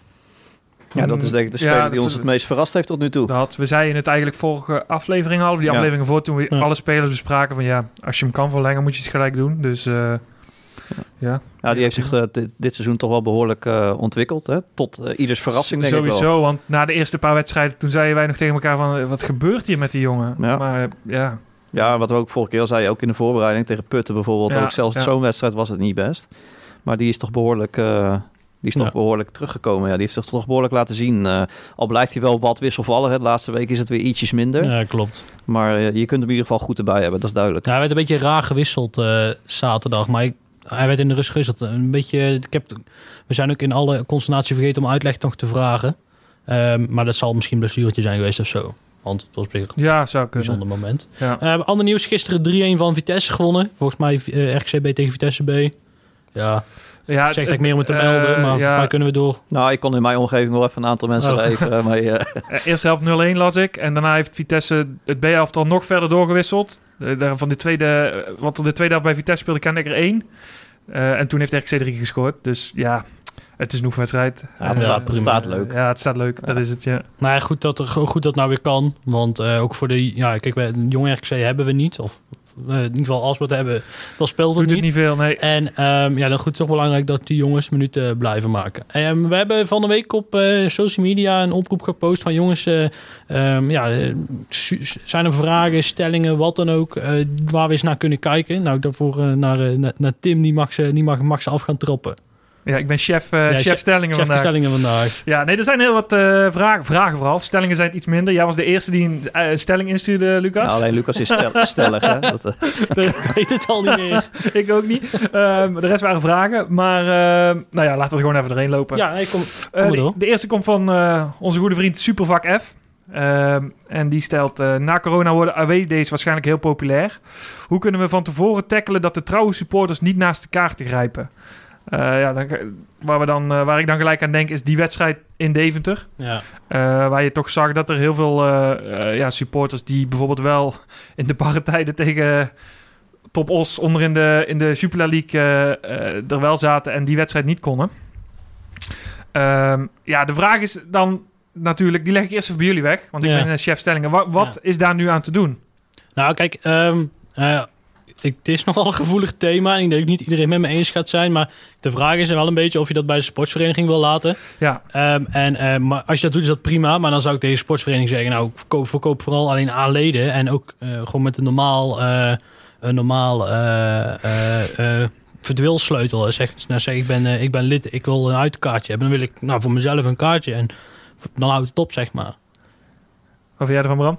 Ja, dat is denk ik de Ja, speler die ons het meest verrast heeft tot nu toe. Dat, we zeiden het eigenlijk vorige aflevering al, die Ja. aflevering voor toen we Ja. alle spelers bespraken van ja, als je hem kan verlengen moet je het gelijk doen. Dus eh, ja, Ja, die heeft zich eh, dit, dit seizoen toch wel behoorlijk eh, ontwikkeld. Hè? Tot ieders verrassing denk ik wel. sowieso. Want na de eerste paar wedstrijden toen zeiden wij nog tegen elkaar van wat gebeurt hier met die jongen? Ja. Maar ja, Ja, wat we ook vorige keer al zeiden, ook in de voorbereiding tegen Putten bijvoorbeeld. Ja, ook zelfs ja. zo'n wedstrijd was het niet best. Maar die is toch behoorlijk, eh, die is toch Ja. behoorlijk teruggekomen. Ja, die heeft zich toch behoorlijk laten zien. Eh, al blijft hij wel wat wisselvallig. hè. De laatste week is het weer ietsjes minder. Ja, klopt. Maar eh, je kunt hem in ieder geval goed erbij hebben, dat is duidelijk. Ja, hij werd een beetje raar gewisseld zaterdag. Maar ik, hij werd in de rust gewisseld. Een beetje, ik heb, we zijn ook in alle consternatie vergeten om uitleg nog te vragen. Ehm, maar dat zal misschien een blessuretje zijn geweest of zo. Want het was een ja zou kunnen. bijzonder moment. Ja. Eh, ander nieuws, gisteren 3-1 van Vitesse gewonnen. Volgens mij eh, RKCB tegen Vitesse B. Ja, Ja, ik zeg dat ik meer moet te eh, melden, maar volgens ja, mij kunnen we door. Nou, ik kon in mijn omgeving wel even een aantal mensen Oh. leveren. <laughs> Maar eh, eh, eerste helft 0-1 las ik. En daarna heeft Vitesse het B-elftal nog verder doorgewisseld. Eh, daar van de tweede, eh, wat er de tweede helft bij Vitesse speelde, kan ik er één. Eh, en toen heeft RKC 3 gescoord. Dus ja, het is een oefenwedstrijd. ja, het, staat, het staat leuk. Ja, het staat leuk. Dat is het, ja. Maar goed dat, er, goed dat het nou weer kan. Want eh, ook voor de... Ja, kijk, wij, een jong RKC hebben we niet. Of eh, in ieder geval als we het hebben, dan speelt het Doet niet. het niet veel, nee. En ehm, ja, dan goed, het is toch belangrijk dat die jongens minuten blijven maken. Ehm, we hebben van de week op eh, social media een oproep gepost van jongens, eh, ehm, ja, zijn er vragen, stellingen, wat dan ook, eh, waar we eens naar kunnen kijken. Nou, daarvoor naar, naar, naar Tim, die mag, ze, die mag, mag ze af gaan trappen. Ja, ik ben chef, eh, Ja, chef chef- stellingen Chef de vandaag. stellingen vandaag. Ja, nee, er zijn heel wat eh, vragen. Vragen vooral. Stellingen zijn het iets minder. Jij was de eerste die een eh, stelling instuurde, Lucas. Nou, alleen Lucas is stel- <laughs> stellig. Hè? Dat, eh, Ik weet het al niet meer. <laughs> ik ook niet. Ehm, de rest waren vragen. Maar ehm, nou ja, laten we er gewoon even doorheen lopen. Ja, ik kom, kom maar de, door. de eerste komt van eh, onze goede vriend Supervak F. Ehm, en die stelt, eh, na corona worden AW-days waarschijnlijk heel populair. Hoe kunnen we van tevoren tackelen dat de trouwe supporters niet naast de kaarten grijpen? Eh, ja, dan, waar, we dan, eh, waar ik dan gelijk aan denk is die wedstrijd in Deventer. Ja. Eh, waar je toch zag dat er heel veel ja, supporters die bijvoorbeeld wel <laughs> in de barre tijden tegen Top Os onder in de, in de Jupiler League er wel zaten en die wedstrijd niet konden. Ehm, ja, de vraag is dan natuurlijk, die leg ik eerst even bij jullie weg, want ik Ja. ben een chef stellingen. Wat, wat is daar nu aan te doen? Nou, kijk, ehm, eh, ik, het is <laughs> nogal een gevoelig thema. En ik denk dat niet iedereen met me eens gaat zijn. Maar de vraag is wel een beetje of je dat bij de sportsvereniging wil laten. Ja, Ehm, en, eh, maar als je dat doet, is dat prima. Maar dan zou ik tegen de sportsvereniging zeggen: Nou, verkoop, verkoop vooral alleen aan leden. En ook eh, gewoon met een normaal, eh een normaal eh verdwilsleutel. Zeg, nou, zeg ik, ben, ik ben lid, ik wil een uitkaartje hebben. Dan wil ik nou, voor mezelf een kaartje. En dan houdt het op, zeg maar. wat vind jij ervan, Bram?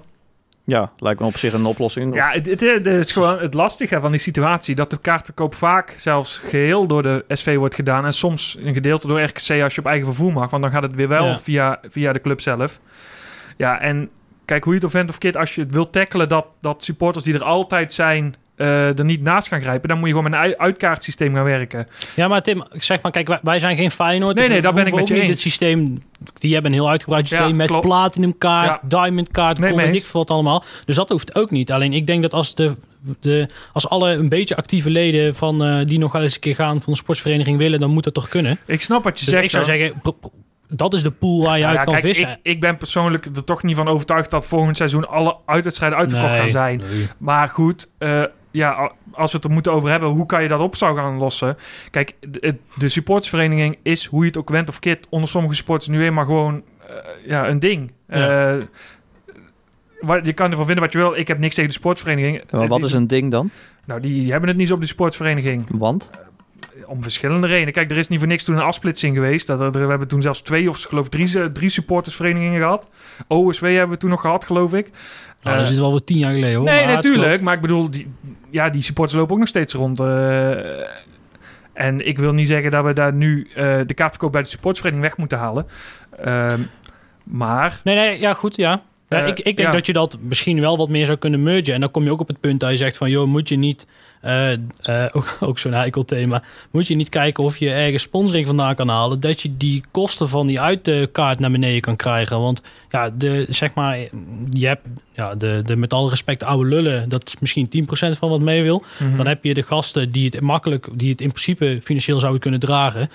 Ja, lijkt me op zich een oplossing. Ja, het, het, het is gewoon het lastige van die situatie. Dat de kaartverkoop vaak zelfs geheel door de SV wordt gedaan. En soms een gedeelte door RKC als je op eigen vervoer mag. Want dan gaat het weer wel Ja. via, via de club zelf. Ja, en kijk hoe je het of vent of keert. Als je het wilt tackelen dat, dat supporters die er altijd zijn... eh, er niet naast gaan grijpen. Dan moet je gewoon met een ui- uitkaartsysteem gaan werken. Ja, maar Tim, zeg maar, kijk, wij, wij zijn geen Feyenoord. Nee, dus nee, daar ben ik met ook je niet eens. het systeem, die hebben een heel uitgebreid systeem Ja, met klopt. platinum kaart, Ja. diamond kaart, Nee, eens. ik wat allemaal. Dus dat hoeft ook niet. Alleen ik denk dat als, de, de, als alle een beetje actieve leden van, eh, die nog wel eens een keer gaan van de sportsvereniging willen, dan moet dat toch kunnen. Ik snap wat je Dus zegt. ik zou zeggen, dat is de pool waar je Nou uit ja, kan kijk, vissen. Ik, ik ben persoonlijk er toch niet van overtuigd dat volgend seizoen alle uitwedstrijden uitverkocht Nee, gaan zijn. nee. Maar goed, eh, ja, als we het er moeten over hebben, hoe kan je dat op zou gaan lossen? Kijk, de, de supportersvereniging is, hoe je het ook went of keert, onder sommige supporters nu eenmaal gewoon eh, ja, een ding. Ja. Eh, waar- je kan ervan vinden wat je wil. Ik heb niks tegen de sportvereniging. Maar wat is een ding dan? Nou, die hebben het niet zo op de sportvereniging. Want? Om verschillende redenen. Kijk, er is niet voor niks toen een afsplitsing geweest. Dat er, we hebben toen zelfs twee of geloof ik drie, drie supportersverenigingen gehad. OSW hebben we toen nog gehad, geloof ik. Nou, Eh, dat is wel wat tien jaar geleden hoor. Nee, Maar natuurlijk. Maar ik bedoel, die, ja, die supporters lopen ook nog steeds rond. eh, en ik wil niet zeggen dat we daar nu eh, de kaartverkoop bij de supportersvereniging weg moeten halen. Ehm, maar. Nee, nee, ja goed, ja. Ja, Eh, ik, ik denk ja. dat je dat misschien wel wat meer zou kunnen mergen. En dan kom je ook op het punt dat je zegt van... joh, moet je niet... eh, eh, <laughs> ook, ook zo'n heikel thema. Moet je niet kijken of je ergens sponsoring vandaan kan halen... dat je die kosten van die uitkaart naar beneden kan krijgen. Want ja, de, zeg maar... Je hebt ja, de, de met alle respect oude lullen... dat is misschien 10% van wat mee wil. Mhm. Dan heb je de gasten die het makkelijk... die het in principe financieel zouden kunnen dragen.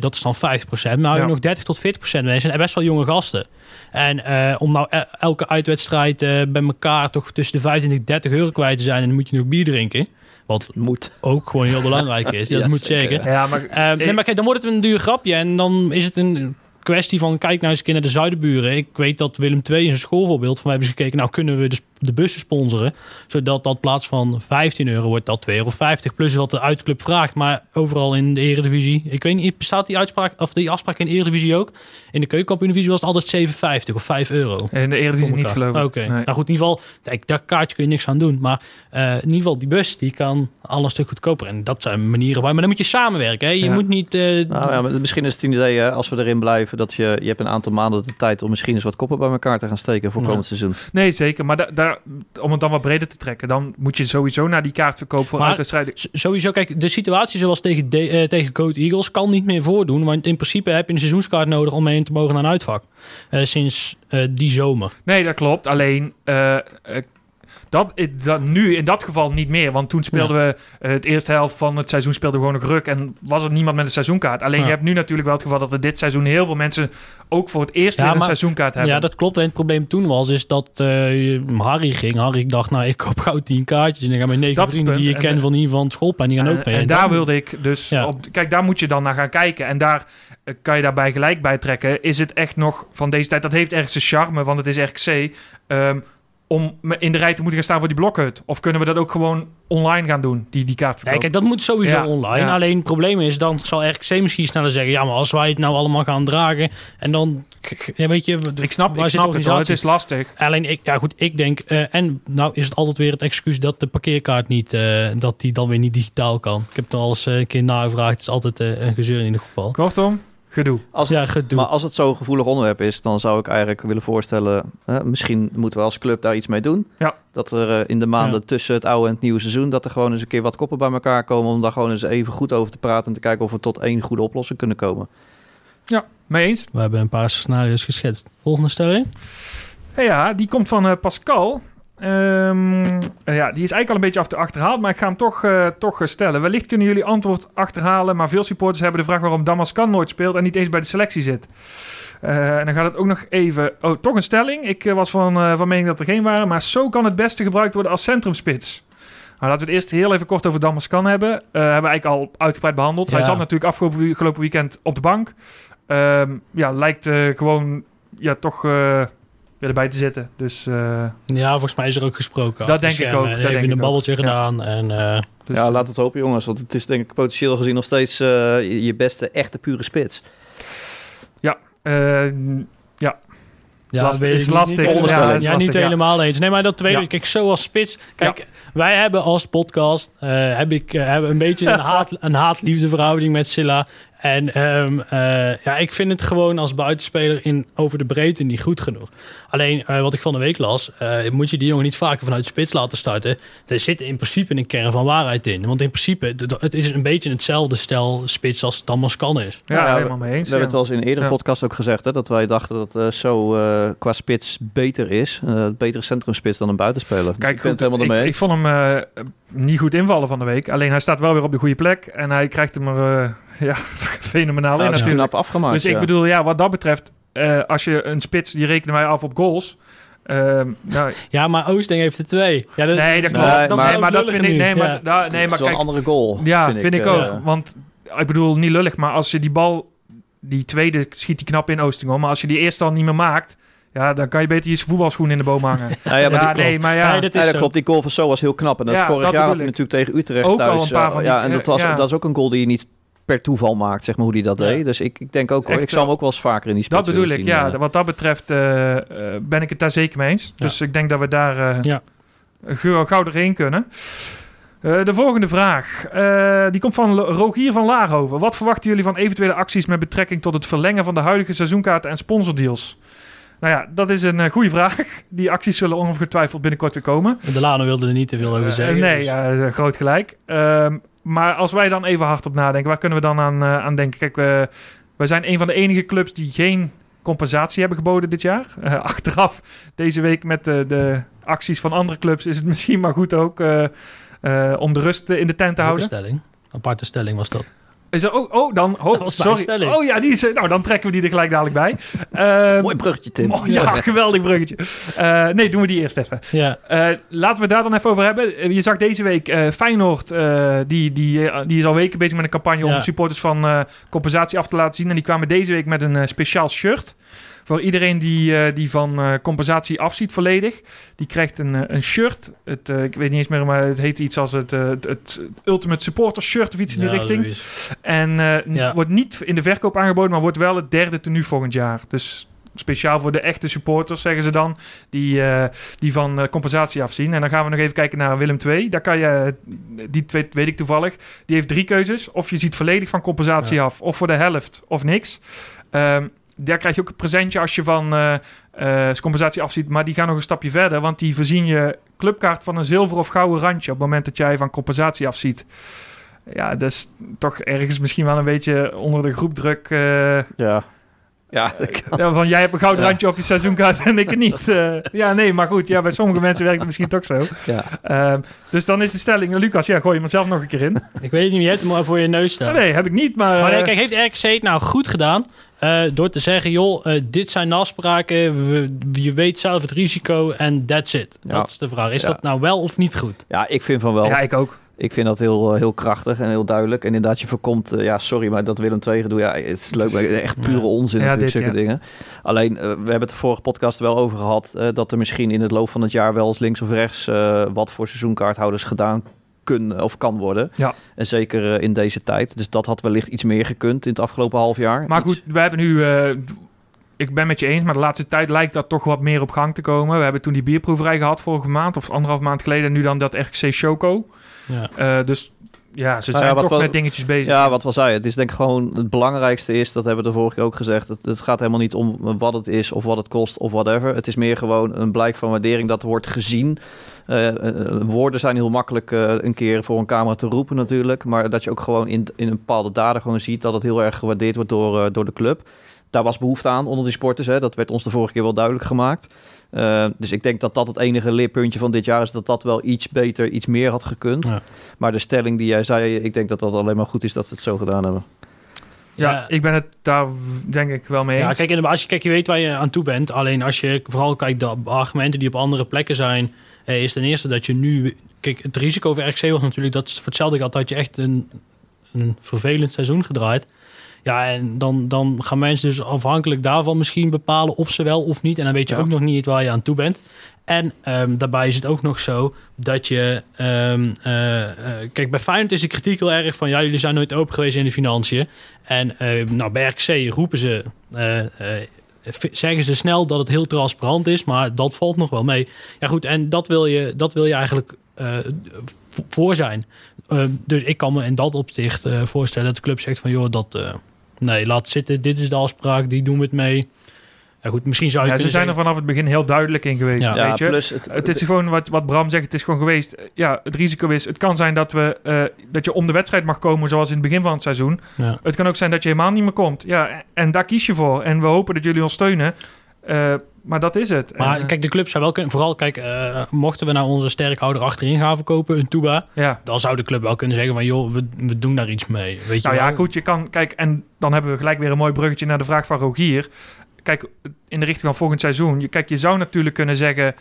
Dat is dan 50%. Maar je Ja. nog 30 tot 40% mensen. En best wel jonge gasten. En eh, om nou e- elke uitwedstrijd eh, bij elkaar toch tussen de 25 en 30 euro kwijt te zijn. En dan moet je nog bier drinken. Wat Moet. ook gewoon heel belangrijk <laughs> is. Dat Ja, moet zeker, zeker. Ja, maar Eh, nee, maar kijk, dan wordt het een duur grapje. En dan is het een kwestie van kijk nou eens een keer naar de zuidenburen. Ik weet dat Willem II in zijn schoolvoorbeeld van mij hebben ze gekeken. Nou kunnen we de, de bussen sponsoren. Zodat dat plaats van 15 euro wordt dat 2,50 euro. Plus wat de uitclub vraagt. Maar overal in de eredivisie. Ik weet niet, bestaat die uitspraak of die afspraak in de eredivisie ook? In de keukenkampioen-divisie was het altijd 7,50 of 5 euro. in de Eredivisie niet geloof ik. Oké, Nee. nou goed, in ieder geval, kijk, daar kaartje kun je niks aan doen. Maar eh, in ieder geval, die bus, die kan al een stuk goedkoper. En dat zijn manieren waar, maar dan moet je samenwerken. Hè? Je Ja. moet niet... eh, Nou ja, maar misschien is het een idee, hè, als we erin blijven, dat je, je hebt een aantal maanden de tijd om misschien eens wat koppen bij elkaar te gaan steken voor Ja. komend seizoen. Nee, zeker. Maar da- daar, om het dan wat breder te trekken, dan moet je sowieso naar die kaartverkoop voor uitwedstrijden. Sowieso, kijk, de situatie zoals tegen, de, eh, tegen Code Eagles kan niet meer voordoen. Want in principe heb je een seizoenskaart nodig om mee te mogen naar een uitvak. Eh, sinds eh, die zomer. Nee, dat klopt. Alleen dat, eh, dat, nu in dat geval niet meer. Want toen speelden we eh, het eerste helft van het seizoen speelden we gewoon nog ruk. En was er niemand met een seizoenkaart. Alleen Ja. je hebt nu natuurlijk wel het geval dat er dit seizoen heel veel mensen ook voor het eerst Ja, weer een maar- seizoenkaart hebben. Ja, dat klopt. En het probleem toen was is dat eh, Harry ging. Harry dacht, nou, ik koop gauw 10 kaartjes. En dan gaan mijn negen Dat vrienden die je kent van hier van het schoolplein, die gaan En, ook mee. en En daar dan- wilde ik dus op. Kijk, daar moet je dan naar gaan kijken. En daar kan je daarbij gelijk bij trekken. Is het echt nog van deze tijd? Dat heeft ergens zijn charme, want het is RKC. ehm, om in de rij te moeten gaan staan voor die blokhut. Of kunnen we dat ook gewoon online gaan doen, die, die kaartverkoop? Nee, kijk, dat moet sowieso Ja, online. ja. Alleen het probleem is, dan zal RKC misschien sneller zeggen... ja, maar als wij het nou allemaal gaan dragen... en dan, ja, weet je... ik snap, ik snap het wel. Het is lastig. Alleen, ik, ja goed, ik denk... eh, en nou is het altijd weer het excuus dat de parkeerkaart niet... eh, dat die dan weer niet digitaal kan. Ik heb het al eens eh, een keer nagevraagd. Het is altijd een gezeur in ieder geval. Kortom, gedoe. Als, Ja, gedoe. Maar als het zo'n gevoelig onderwerp is, dan zou ik eigenlijk willen voorstellen, hè, misschien moeten we als club daar iets mee doen. Ja. Dat er eh, in de maanden Ja. tussen het oude en het nieuwe seizoen, dat er gewoon eens een keer wat koppen bij elkaar komen om daar gewoon eens even goed over te praten en te kijken of we tot één goede oplossing kunnen komen. Ja, mee eens. We hebben een paar scenario's geschetst. Volgende stelling. Ja, die komt van eh, Pascal. Ehm, eh, ja, die is eigenlijk al een beetje af te achterhaald, maar ik ga hem toch, eh, toch eh, stellen. Wellicht kunnen jullie antwoord achterhalen, maar veel supporters hebben de vraag waarom Damascan nooit speelt en niet eens bij de selectie zit. Eh, en dan gaat het ook nog even... Oh, toch een stelling. Ik was van, van mening dat er geen waren, maar zo kan het beste gebruikt worden als centrumspits. Nou, laten we het eerst heel even kort over Damascan hebben. Hebben we eigenlijk al uitgebreid behandeld. Hij zat natuurlijk afgelopen, weekend op de bank. Ehm, ja, lijkt gewoon ja, toch weer erbij te zitten. Dus, eh, Ja, volgens mij is er ook gesproken. Dat denk ik schermen. ook, En dat Even denk een ik ook. babbeltje Ja. gedaan. En, eh, dus, ja, laat het hopen jongens, want het is denk ik potentieel gezien nog steeds eh, je beste echte pure spits. eh, Ja, Lastig- weet ik is lastig. Niet, Ja, helemaal, is ja, lastig, niet ja. helemaal eens. Nee, maar dat tweede, Ja. kijk, zo als spits. Kijk, wij hebben als podcast eh, heb ik, hebben een beetje <laughs> een, haat, een haat-liefde verhouding met Silla. En ehm, eh, ja, ik vind het gewoon als buitenspeler in, over de breedte niet goed genoeg. Alleen eh, wat ik van de week las, eh, moet je die jongen niet vaker vanuit de spits laten starten. Er zit in principe een kern van waarheid in. Want in principe, het is een beetje hetzelfde stel spits als Damas kan is. ja, Ja, helemaal mee We eens. hebben ja. het wel eens in een eerdere Ja. podcast ook gezegd, hè, dat wij dachten dat eh, zo eh, qua spits beter is. een betere centrumspits dan een buitenspeler. Dus Kijk, ik ben goed, het helemaal ik, ermee ik eens. vond hem eh, niet goed invallen van de week. Alleen hij staat wel weer op de goede plek. En hij krijgt hem er eh, <laughs> ja, fenomenaal Ja, in dat is natuurlijk. knap afgemaakt. Dus ik bedoel, ja, wat dat betreft, eh, als je een spits, die rekenen wij af op goals. Ehm, nou, Ja, maar Oosting heeft er twee. Ja, dat, nee, dat Nee, klopt. maar- nee, maar dat vind ik. Nee, maar, Ja. da- nee, maar kijk, een andere goal. Ja, vind, ik, eh, ook. ja. Want ik bedoel, niet lullig, maar als je die bal, die tweede schiet die knap in Oostingom, maar als je die eerste al niet meer maakt, ja, dan kan je beter je voetbalschoen in de boom hangen. <laughs> Nou ja, maar ja, die, nee, maar ja. Nee, dat is Ja, dat zo. klopt. Die goal van Zo was heel knap. En dat Ja, vorig dat jaar had hij ik. natuurlijk tegen Utrecht Ook al thuis. een paar eh, van die- ja, en dat, was, ja. dat is ook een goal die je niet per toeval maakt, zeg maar, hoe hij dat Ja. deed. Dus ik, ik denk ook, hoor, ik zal hem ook wel eens vaker in die spits Dat bedoel ik, zien, ja. eh. Wat dat betreft eh, eh, ben ik het daar zeker mee eens. Ja. Dus ik denk dat we daar eh Ja. gauw, gauw doorheen kunnen. Eh, de volgende vraag. eh, die komt van Rogier van Laarhoven. Wat verwachten jullie van eventuele acties met betrekking tot het verlengen van de huidige seizoenkaarten en sponsordeals? Nou ja, dat is een eh, goede vraag. <laughs> Die acties zullen ongetwijfeld binnenkort weer komen. De Lano wilde er niet te veel over zeggen. nee, dus- ja, groot gelijk. Maar als wij dan even hardop nadenken, waar kunnen we dan aan, eh, aan denken? Kijk, we, wij zijn een van de enige clubs die geen compensatie hebben geboden dit jaar. <laughs> Eh, achteraf deze week met de, de acties van andere clubs is het <laughs> misschien maar goed ook eh, om de rust in de tent te een houden. stelling. Aparte stelling was dat. Is er, oh, oh, dan, Dat oh, sorry. Oh ja, die is, nou dan trekken we die er gelijk dadelijk bij. Ehm, Mooi bruggetje, Tim. oh, ja, <laughs> geweldig bruggetje. Eh, nee, doen we die eerst even. Ja, Eh, laten we het daar dan even over hebben. Eh, je zag deze week eh, Feyenoord, eh, die, die, die is al weken bezig met een campagne Ja. om supporters van eh, compensatie af te laten zien. En die kwamen deze week met een eh, speciaal shirt. Voor iedereen die, eh, die van eh, compensatie afziet volledig. Die krijgt een, eh, een shirt. Het, ik weet niet eens meer, maar het heet iets als het, het, het Ultimate Supporter shirt of iets in die Ja, richting. En Ja. wordt niet in de verkoop aangeboden, maar wordt wel het derde tenue volgend jaar. Dus speciaal voor de echte supporters, zeggen ze dan, die, die van compensatie afzien. En dan gaan we nog even kijken naar Willem II. Daar kan je, die twee weet ik toevallig, die heeft drie keuzes. Of je ziet volledig van compensatie af, of voor de helft, of niks. Ehm, daar krijg je ook een presentje als je van eh eh, compensatie afziet. Maar die gaan nog een stapje verder, want die voorzien je clubkaart van een zilver of gouden randje op het moment dat jij van compensatie afziet. Ja, dat is toch ergens misschien wel een beetje onder de groepdruk. eh, Ja. Ja, van jij hebt een gouden Ja. randje op je seizoenkaart en ik niet. Ja, nee, maar goed. Ja, bij sommige mensen werkt het misschien toch zo. ja. Ehm, dus dan is de stelling, Lucas, ja, gooi je mezelf nog een keer in. Ik weet het niet, je hebt hem al voor je neus staan. nee, heb ik niet, maar... Maar nee, kijk, heeft RKC het nou goed gedaan eh, door te zeggen, joh, eh, dit zijn de afspraken, we, je weet zelf het risico en that's it. Ja. Dat is de vraag. Is Ja. dat nou wel of niet goed? ja, ik vind van wel. ja, ik ook. Ik vind dat heel, eh, heel krachtig en heel duidelijk. En inderdaad, je voorkomt, ja, sorry, maar dat Willem II gedoe, ja, het is leuk, maar echt pure Ja. onzin Ja, natuurlijk, dit, zulke ja. dingen. Alleen, we hebben het de vorige podcast wel over gehad, eh, dat er misschien in het loop van het jaar wel eens links of rechts eh, wat voor seizoenkaarthouders gedaan kunnen of kan worden. Ja. En zeker eh, in deze tijd. Dus dat had wellicht iets meer gekund in het afgelopen half jaar. Maar Iets- goed, we hebben nu... eh, ik ben met je eens, maar de laatste tijd lijkt dat toch wat meer op gang te komen. We hebben toen die bierproeverij gehad vorige maand, of anderhalf maand geleden. En nu dan dat RKC Choco. Ja. Eh, dus ja, ze Nou ja, zijn wat toch wel- met dingetjes bezig. Ja, wat wel zei. Het is denk ik gewoon het belangrijkste is, dat hebben we de vorige keer ook gezegd. Het, het gaat helemaal niet om wat het is of wat het kost of whatever. Het is meer gewoon een blijk van waardering dat wordt gezien. Eh, eh, eh, woorden zijn heel makkelijk een keer voor een camera te roepen natuurlijk. Maar dat je ook gewoon in, in een bepaalde daden gewoon ziet dat het heel erg gewaardeerd wordt door, door de club. Daar was behoefte aan onder die sporters. Hè. Dat werd ons de vorige keer wel duidelijk gemaakt. Eh, dus ik denk dat dat het enige leerpuntje van dit jaar is. Dat dat wel iets beter, iets meer had gekund. Ja. Maar de stelling die jij zei, ik denk dat dat alleen maar goed is dat ze het zo gedaan hebben. Ja, Ja. ik ben het daar denk ik wel mee eens. Ja, kijk, in de, als je, kijk, je weet waar je aan toe bent. Alleen als je vooral kijkt de argumenten die op andere plekken zijn, eh, is ten eerste dat je nu. Kijk, het risico voor RKC was natuurlijk dat voor hetzelfde geld had je echt een, een vervelend seizoen gedraaid. Ja, en dan, dan gaan mensen dus afhankelijk daarvan misschien bepalen of ze wel of niet. En dan weet je Ja. ook nog niet waar je aan toe bent. En ehm, daarbij is het ook nog zo dat je... ehm, eh, eh, kijk, bij Feyenoord is de kritiek heel erg van... ja, jullie zijn nooit open geweest in de financiën. En eh, nou, bij RKC roepen ze... eh, zeggen ze snel dat het heel transparant is, maar dat valt nog wel mee. Ja goed, en dat wil je, dat wil je eigenlijk voor zijn. Dus ik kan me in dat opzicht voorstellen dat de club zegt van... joh, dat... nee, laat zitten, dit is de afspraak, die doen we het mee. Ja goed, misschien zou je Ja, ze zijn er vanaf het begin heel duidelijk in geweest. Ja. weet je? plus het, Het is gewoon wat, wat Bram zegt, het is gewoon geweest. Ja, het risico is, het kan zijn dat, we, eh, dat je om de wedstrijd mag komen zoals in het begin van het seizoen. Ja. Het kan ook zijn dat je helemaal niet meer komt. Ja, en daar kies je voor. En we hopen dat jullie ons steunen. Eh, maar dat is het. Maar En, eh, kijk, de club zou wel kunnen... Vooral, kijk, eh, mochten we nou onze sterkhouder achterin gaan verkopen, een Tuba... ja. dan zou de club wel kunnen zeggen van... joh, we, we doen daar iets mee. Weet je Nou ja, wel? goed, je kan, kijk, en dan hebben we gelijk weer een mooi bruggetje naar de vraag van Rogier. Kijk, in de richting van volgend seizoen. Je, kijk, je zou natuurlijk kunnen zeggen,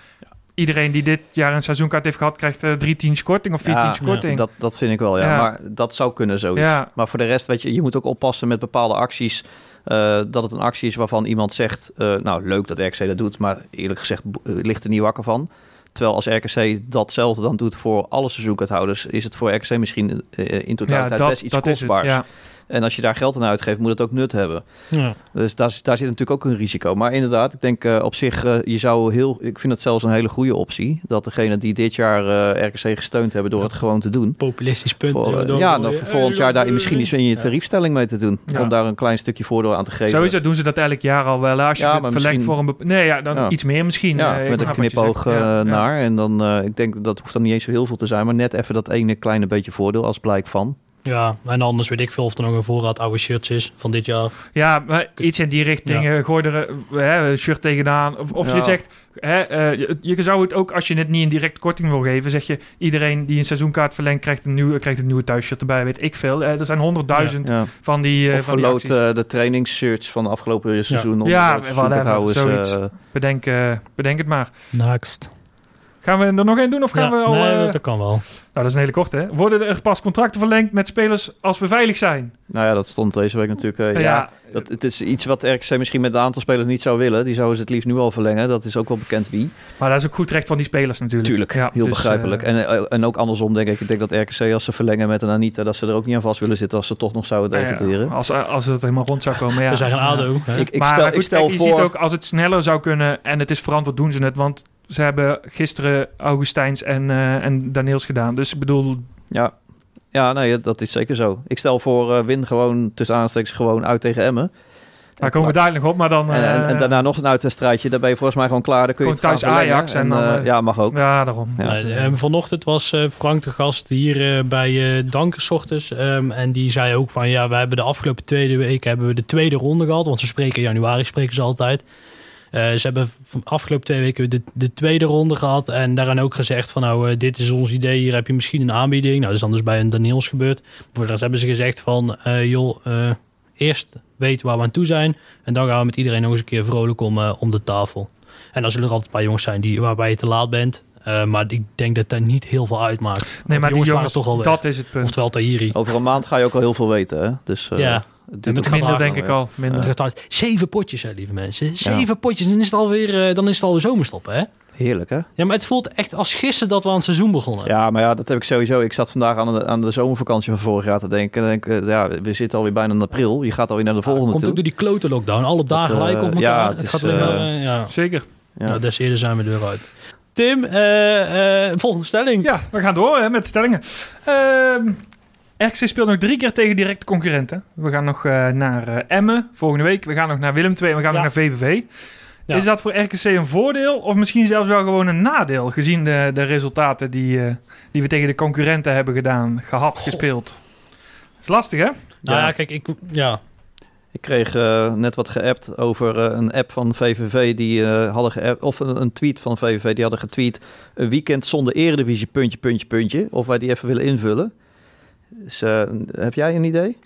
iedereen die dit jaar een seizoenkaart heeft gehad, krijgt eh, drie tientjes korting of vier Ja, tientjes korting. dat, dat vind ik wel, ja. Ja. Maar dat zou kunnen zoiets. Ja. Maar voor de rest, weet je, je moet ook oppassen met bepaalde acties. Eh, dat het een actie is waarvan iemand zegt, eh, nou leuk dat RKC dat doet, maar eerlijk gezegd eh, ligt er niet wakker van. Terwijl als RKC datzelfde dan doet voor alle seizoenkaarthouders, is het voor RKC misschien in totaliteit dat- best iets dat is het, kostbaars. ja. En als je daar geld aan uitgeeft, moet het ook nut hebben. Ja. Dus daar, daar zit natuurlijk ook een risico. Maar inderdaad, ik denk eh, op zich, eh, je zou heel, ik vind het zelfs een hele goede optie. Dat degene die dit jaar eh, RKC gesteund hebben door het gewoon te doen. Populistisch punt. Voor, ja, door- dan voor volgend jaar daar misschien eens in je Ja. tariefstelling mee te doen. Ja. Om daar een klein stukje voordeel aan te geven. Sowieso doen ze dat elk jaar al wel. Als je Ja, het verlengt voor een... bep- Nee, ja, dan Ja. iets meer misschien. Ja, met een knipoog. Ja, ja. naar. En dan, ik denk dat hoeft dan niet eens zo heel veel te zijn. Maar net even dat ene kleine beetje voordeel als blijk van. Ja, en anders weet ik veel of er nog een voorraad oude shirts is van dit jaar. Ja, maar iets in die richting. eh, gooi er eh, hè, een shirt tegenaan. Of, of je Ja. zegt, hè, eh, je, je zou het ook, als je het niet in direct korting wil geven, zeg je, iedereen die een seizoenkaart verlengt, krijgt een nieuwe, krijgt een nieuwe thuisshirt erbij. Weet ik veel. Er zijn honderdduizend Ja. van die, eh of van die verloot de trainingsshirts van de afgelopen seizoen. Ja, te whatever, zoiets. Bedenk, eh, bedenk het maar. Next. Gaan we er nog één doen of gaan Ja, we al... nee, eh, dat, kan wel. Nou, dat is een hele korte. Hè? Worden er pas contracten verlengd met spelers als we veilig zijn? nou ja, dat stond deze week natuurlijk. eh, Ja, ja, dat, het is iets wat RKC misschien met een aantal spelers niet zou willen. Die zouden ze het liefst nu al verlengen. Dat is ook wel bekend wie. maar dat is ook goed recht van die spelers natuurlijk. Tuurlijk, Ja, heel dus, begrijpelijk. eh, en, en ook andersom denk ik. Ik denk dat RKC als ze verlengen met een Anita... dat ze er ook niet aan vast willen zitten als ze toch nog zouden ja, degraderen. als, als het helemaal rond zou komen, ja. <laughs> We zijn geen Ja. ADO. Ik, ik maar stel, goed, ik stel kijk, je voor... ziet ook als het sneller zou kunnen en het is verantwoord, doen ze het. Want ze hebben gisteren Augustijns en, eh en Daniels gedaan. Dus ik bedoel, Ja, ja nee, dat is zeker zo. Ik stel voor eh, win gewoon tussen aanstekens gewoon uit tegen Emmen. daar komen we dadelijk nog op. Maar dan... En, en, en eh, daarna nog een uitwedstrijdje. Daar ben je volgens mij gewoon klaar. Dan kun je het thuis. Ajax en dan, ja, mag ook. Ja, daarom. Ja. Dus, Nou, eh, eh, vanochtend was eh, Frank de gast hier eh, bij uh, Dankers ochtends. Ehm, en die zei ook van ja, we hebben de afgelopen tweede week hebben we de tweede ronde gehad. Want ze spreken in januari, spreken ze altijd. Eh, ze hebben afgelopen twee weken de, de tweede ronde gehad. En daarin ook gezegd van nou, eh, dit is ons idee. Hier heb je misschien een aanbieding. Nou, dat is dan dus bij een Daniels gebeurd. Voor rest hebben ze gezegd van eh, joh, eh, eerst weten waar we aan toe zijn. En dan gaan we met iedereen nog eens een keer vrolijk om, eh, om de tafel. En dan zullen er altijd een paar jongens zijn die, waarbij je te laat bent. Eh, maar ik denk dat dat niet heel veel uitmaakt. nee, maar die waren jongens, toch al weg. dat is het punt. Oftewel Tahiri. Over een maand ga je ook al heel veel weten. Hè? Dus, eh, Ja. Het En met minder hard. Denk ik al. Minder. Het gaat hard. Zeven potjes, hè, lieve mensen. Zeven potjes, dan is het alweer, eh, dan is het alweer zomerstoppen, hè? Heerlijk, hè? Ja, maar het voelt echt als gisteren dat we aan het seizoen begonnen. Ja, maar ja, dat heb ik sowieso. Ik zat vandaag aan de, aan de zomervakantie van vorig jaar te denken. En denk, eh, ja, we zitten alweer bijna in april. Je gaat alweer naar de Ja, volgende komt toe. ook door die klote lockdown. Alle dagen eh, gelijk op elkaar. ja, het het gaat maar... eh, ja. Zeker. Ja. Nou, des eerder zijn we er weer uit. Tim, eh, eh, volgende stelling. Ja, we gaan door hè, met stellingen. RKC speelt nog drie keer tegen directe concurrenten. We gaan nog eh, naar eh, Emmen volgende week. We gaan nog naar Willem II en we gaan Ja. nog naar VVV. Ja. Is dat voor RKC een voordeel of misschien zelfs wel gewoon een nadeel... gezien de, de resultaten die, eh, die we tegen de concurrenten hebben gedaan, gehad, gespeeld? Dat is lastig, hè? Nou ja, Ja. kijk, ik... Ja, Ik kreeg net wat geappt over eh, een app van VVV die eh, hadden geappt, of een, een tweet van VVV die hadden getweet een weekend zonder eredivisie puntje puntje puntje of wij die even willen invullen. Dus eh, heb jij een idee?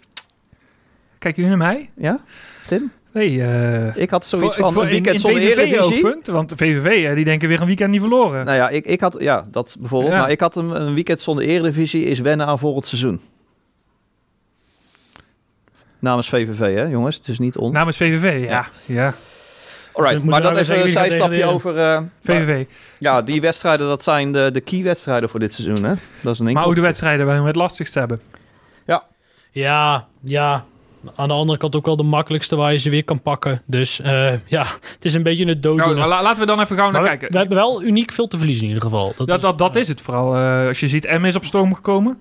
Kijken jullie naar mij? Ja, Tim? Nee, eh, Ik had zoiets voor- van voor- een weekend in, zonder VVV eredivisie. want de VVV eh, die denken weer een weekend niet verloren. Nou ja, ik, ik had ja dat bijvoorbeeld, Ja. maar ik had een, een weekend zonder eredivisie is wennen aan volgend seizoen. Namens VVV, hè, jongens? Het is niet ons. Namens VVV, ja. ja. Alright, moet maar dat nou even een zijstapje over. eh, VVV. ja, die wedstrijden, dat zijn de, de key-wedstrijden voor dit seizoen, hè? Dat is een Maar ook de wedstrijden waar we het lastigst hebben. ja, ja. Aan de andere kant ook wel de makkelijkste waar je ze weer kan pakken. Dus eh, ja, het is een beetje een Nou, dooddoener. la- laten we dan even gauw naar Maar kijken. we hebben wel uniek veel te verliezen in ieder geval. Dat Dat, is- dat, dat is het vooral. Eh, als je ziet, M is op stoom gekomen.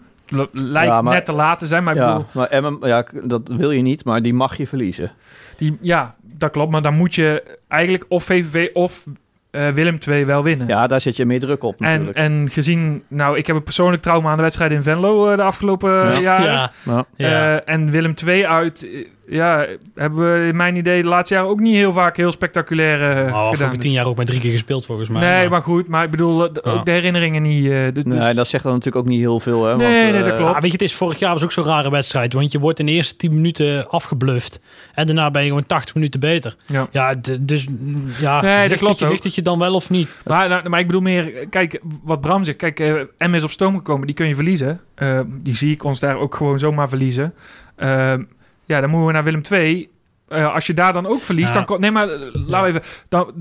Lijkt Ja, maar- net te laat te zijn, maar ik ja, bedoel, maar ja, dat wil je niet, maar die mag je verliezen. die, ja, dat klopt. Maar dan moet je eigenlijk of VVV of eh, Willem II wel winnen. Ja, daar zet je meer druk op en, natuurlijk. en gezien, nou, ik heb een persoonlijk trauma aan de wedstrijd in Venlo eh, de afgelopen Ja. eh, jaren. ja, Ja. ja. Eh, en Willem II uit, ja, hebben we in mijn idee de laatste jaren ook niet heel vaak heel spectaculair eh, Maar gedaan. afgelopen tien jaar ook maar drie keer gespeeld volgens mij. nee, Maar- maar goed. Maar ik bedoel, de- Ja. ook de herinneringen niet. eh, de- dus- Nee, dat zegt dan natuurlijk ook niet heel veel, hè? Nee, want, nee, dat eh, klopt. Ja, weet je, het is vorig jaar was ook zo'n rare wedstrijd. Want je wordt in de eerste 10 minuten afgebluft. En daarna ben je gewoon 80 minuten beter. Ja. Ja, dus mm, ja, Nee, dat klopt het je, ligt het je dan wel of niet? Maar, nou, maar ik bedoel meer, kijk, wat Bram zegt. Kijk, eh M is op stoom gekomen, die kun je verliezen. Eh, die zie ik ons daar ook gewoon zomaar verliezen. Eh, ja, dan moeten we naar Willem II. Eh, als je daar dan ook verliest, Ja. dan... Nee, maar eh, we even... Dan,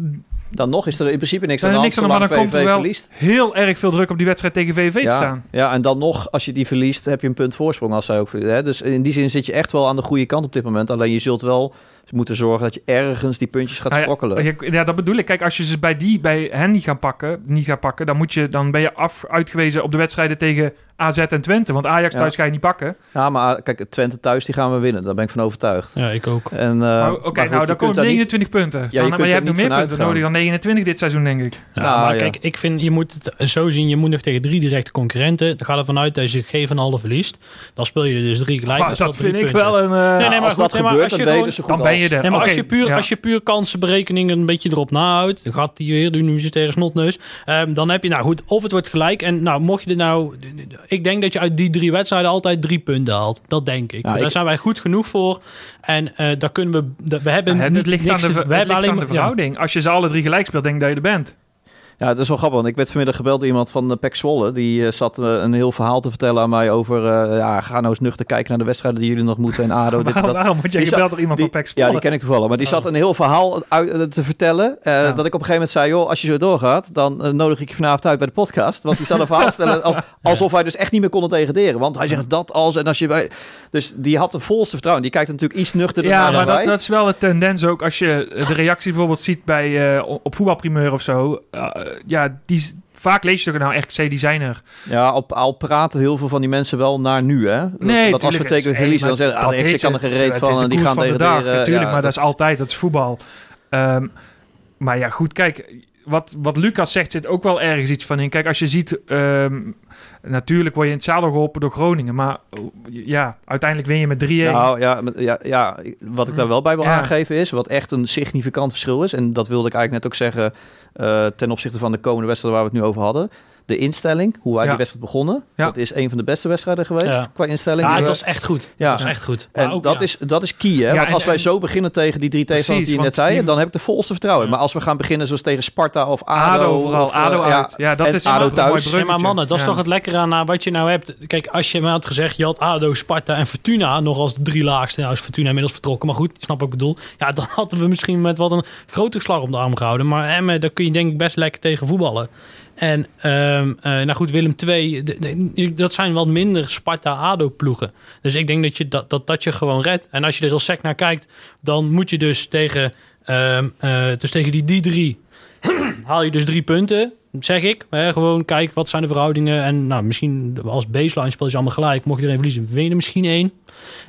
Dan nog is er in principe niks Dan aan de hand niks aan maar dan komt VV er wel verliest. heel erg veel druk op die wedstrijd tegen VVV te Ja, staan. ja, en dan nog, als je die verliest, heb je een punt voorsprong. Als zij ook, hè? Dus in die zin zit je echt wel aan de goede kant op dit moment. Alleen je zult wel moeten zorgen dat je ergens die puntjes gaat Nou sprokkelen. Ja, ja, dat bedoel ik. Kijk, als je ze bij die bij hen niet gaan pakken, niet gaat pakken, dan moet je dan ben je af uitgewezen op de wedstrijden tegen AZ en Twente, want Ajax Ja. thuis ga je niet pakken. Ja, maar kijk, Twente thuis, die gaan we winnen. Daar ben ik van overtuigd. Ja, ik ook. En, eh, Maar maar Oké, nou dan komen daar niet- 29 punten. je Dan- kunt maar je hebt nog meer vanuit punten nodig dan 29 dit seizoen, denk ik. Ja, Nou, maar ja. kijk, ik vind, je moet het zo zien. Je moet nog tegen drie directe concurrenten. Dan gaat ervan uit dat je geen van alle verliest. Dan speel je er dus drie gelijk. Maar dan dat is drie vind ik wel een... eh, Nee, nee, maar als goed, dat nee, maar gebeurt, als je dan ben als. je er. Nee, maar als, Oké, je puur, ja. als je puur kansenberekeningen een beetje erop nahoudt, dan gaat die weer de universitaire snotneus. Ehm, dan heb je, nou goed, of het wordt gelijk. En nou, mocht je er nou, ik denk dat je uit die drie wedstrijden altijd drie punten haalt. Dat denk ik. Ja, Daar ik- zijn wij goed genoeg voor. En eh daar kunnen we, we hebben het, niet ligt aan niks de, te- ver- we het hebben ligt aan de maar- ja. verhouding. Als je ze alle drie gelijk speelt, denk ik dat je er bent. Ja, het is wel grappig. Want ik werd vanmiddag gebeld door iemand van uh, Pek Zwolle. Die eh, zat eh, een heel verhaal te vertellen aan mij over... eh, ja, ga nou eens nuchter kijken naar de wedstrijden die jullie nog moeten. En ADO, <laughs> dit Waarom, dat. waarom word jij gebeld door iemand die- van Ja, Zwolle? die ken ik toevallig. Maar die zat een heel verhaal uit, eh, te vertellen. eh, Ja. Dat ik op een gegeven moment zei... joh, als je zo doorgaat, dan eh, nodig ik je vanavond uit bij de podcast. Want die zat een verhaal te vertellen als- <laughs> alsof hij dus echt niet meer kon het degraderen. Want hij zegt dat als... En als je bij... Dus die had de volste vertrouwen. Die kijkt natuurlijk iets nuchterder Ja, naar maar dan dat, dat is wel de tendens ook. Als je de reactie bijvoorbeeld ziet bij, eh, op voetbalprimeur of zo. Eh, ja, die, vaak lees je toch nou echt die zijn er. Ja, al, al praten heel veel van die mensen wel naar nu, hè? Nee, dat als we tegen verliezen, dan zeggen ah, dat ik kan er gereed van en die gaan degraderen. dag, Natuurlijk, maar dat is altijd, dat is voetbal. Ehm, maar ja, goed, kijk, wat, wat Lucas zegt zit ook wel ergens iets van in. Kijk, als je ziet, ehm, natuurlijk word je in het zadel geholpen door Groningen. Maar oh, ja, uiteindelijk win je met 3-1. Nou ja, ja, ja, wat ik daar wel bij wil Ja. aangeven is, wat echt een significant verschil is, en dat wilde ik eigenlijk net ook zeggen eh, ten opzichte van de komende wedstrijden waar we het nu over hadden. De instelling, hoe wij Ja. die wedstrijd begonnen, Ja. dat is een van de beste wedstrijden geweest Ja. qua instelling. Ja, het was echt goed. Ja. Het was echt goed. En ook, dat, ja. is, dat is key, hè? Ja, want en- als wij zo beginnen tegen die drie tegenstanders die je net zei, dan heb ik de volste vertrouwen. Ja. Maar als we gaan beginnen zoals tegen Sparta of ADO... ADO vooral, of, eh, ADO ja, uit. Ja, dat is ADO een mooi thuis. Nee, maar mannen, dat is Ja. toch het lekkere aan wat je nou hebt. Kijk, als je me had gezegd, je had ADO, Sparta en Fortuna nog als de drie laagste. Nou is Fortuna inmiddels vertrokken, maar goed, ik snap wat ik bedoel. Ja, dan hadden we misschien met wat een grotere slag om de arm gehouden. Maar Emmen, daar kun je denk ik best lekker tegen voetballen. En ehm, eh, nou goed, Willem II, dat zijn wat minder Sparta-ADO-ploegen. Dus ik denk dat je dat, dat, dat je gewoon redt. En als je er heel sec naar kijkt, dan moet je dus tegen, ehm, eh, dus tegen die, die drie <clears throat> haal je dus drie punten, zeg ik. Hè, gewoon kijk, wat zijn de verhoudingen. En nou, misschien als baseline speel je allemaal gelijk. Mocht je er een verliezen, win je er misschien één.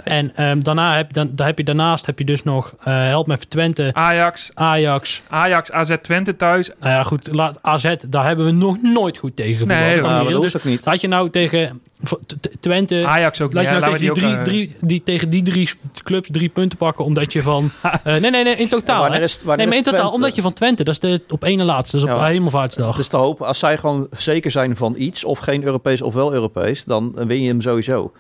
En ehm, daarna heb, dan, dan heb je, daarnaast heb je dus nog, eh, help me even, Twente, Ajax, Ajax. Ajax, AZ Twente thuis. Nou ja, goed, laat, AZ, daar hebben we nog nooit goed tegen. Nee, Dat maar niet dat. Dus laat je nou tegen Twente... Ajax ook Laat je nou tegen die, die drie, ook, eh, drie, die, tegen die drie clubs drie punten pakken, omdat je van... <laughs> eh, nee, nee, nee, in totaal. is nee, maar in totaal, omdat je van Twente, dat is de op ene laatste, dat is op Ja. hemelvaartsdag. Dus te hopen, als zij gewoon zeker zijn van iets, of geen Europees of wel Europees, dan win je hem sowieso.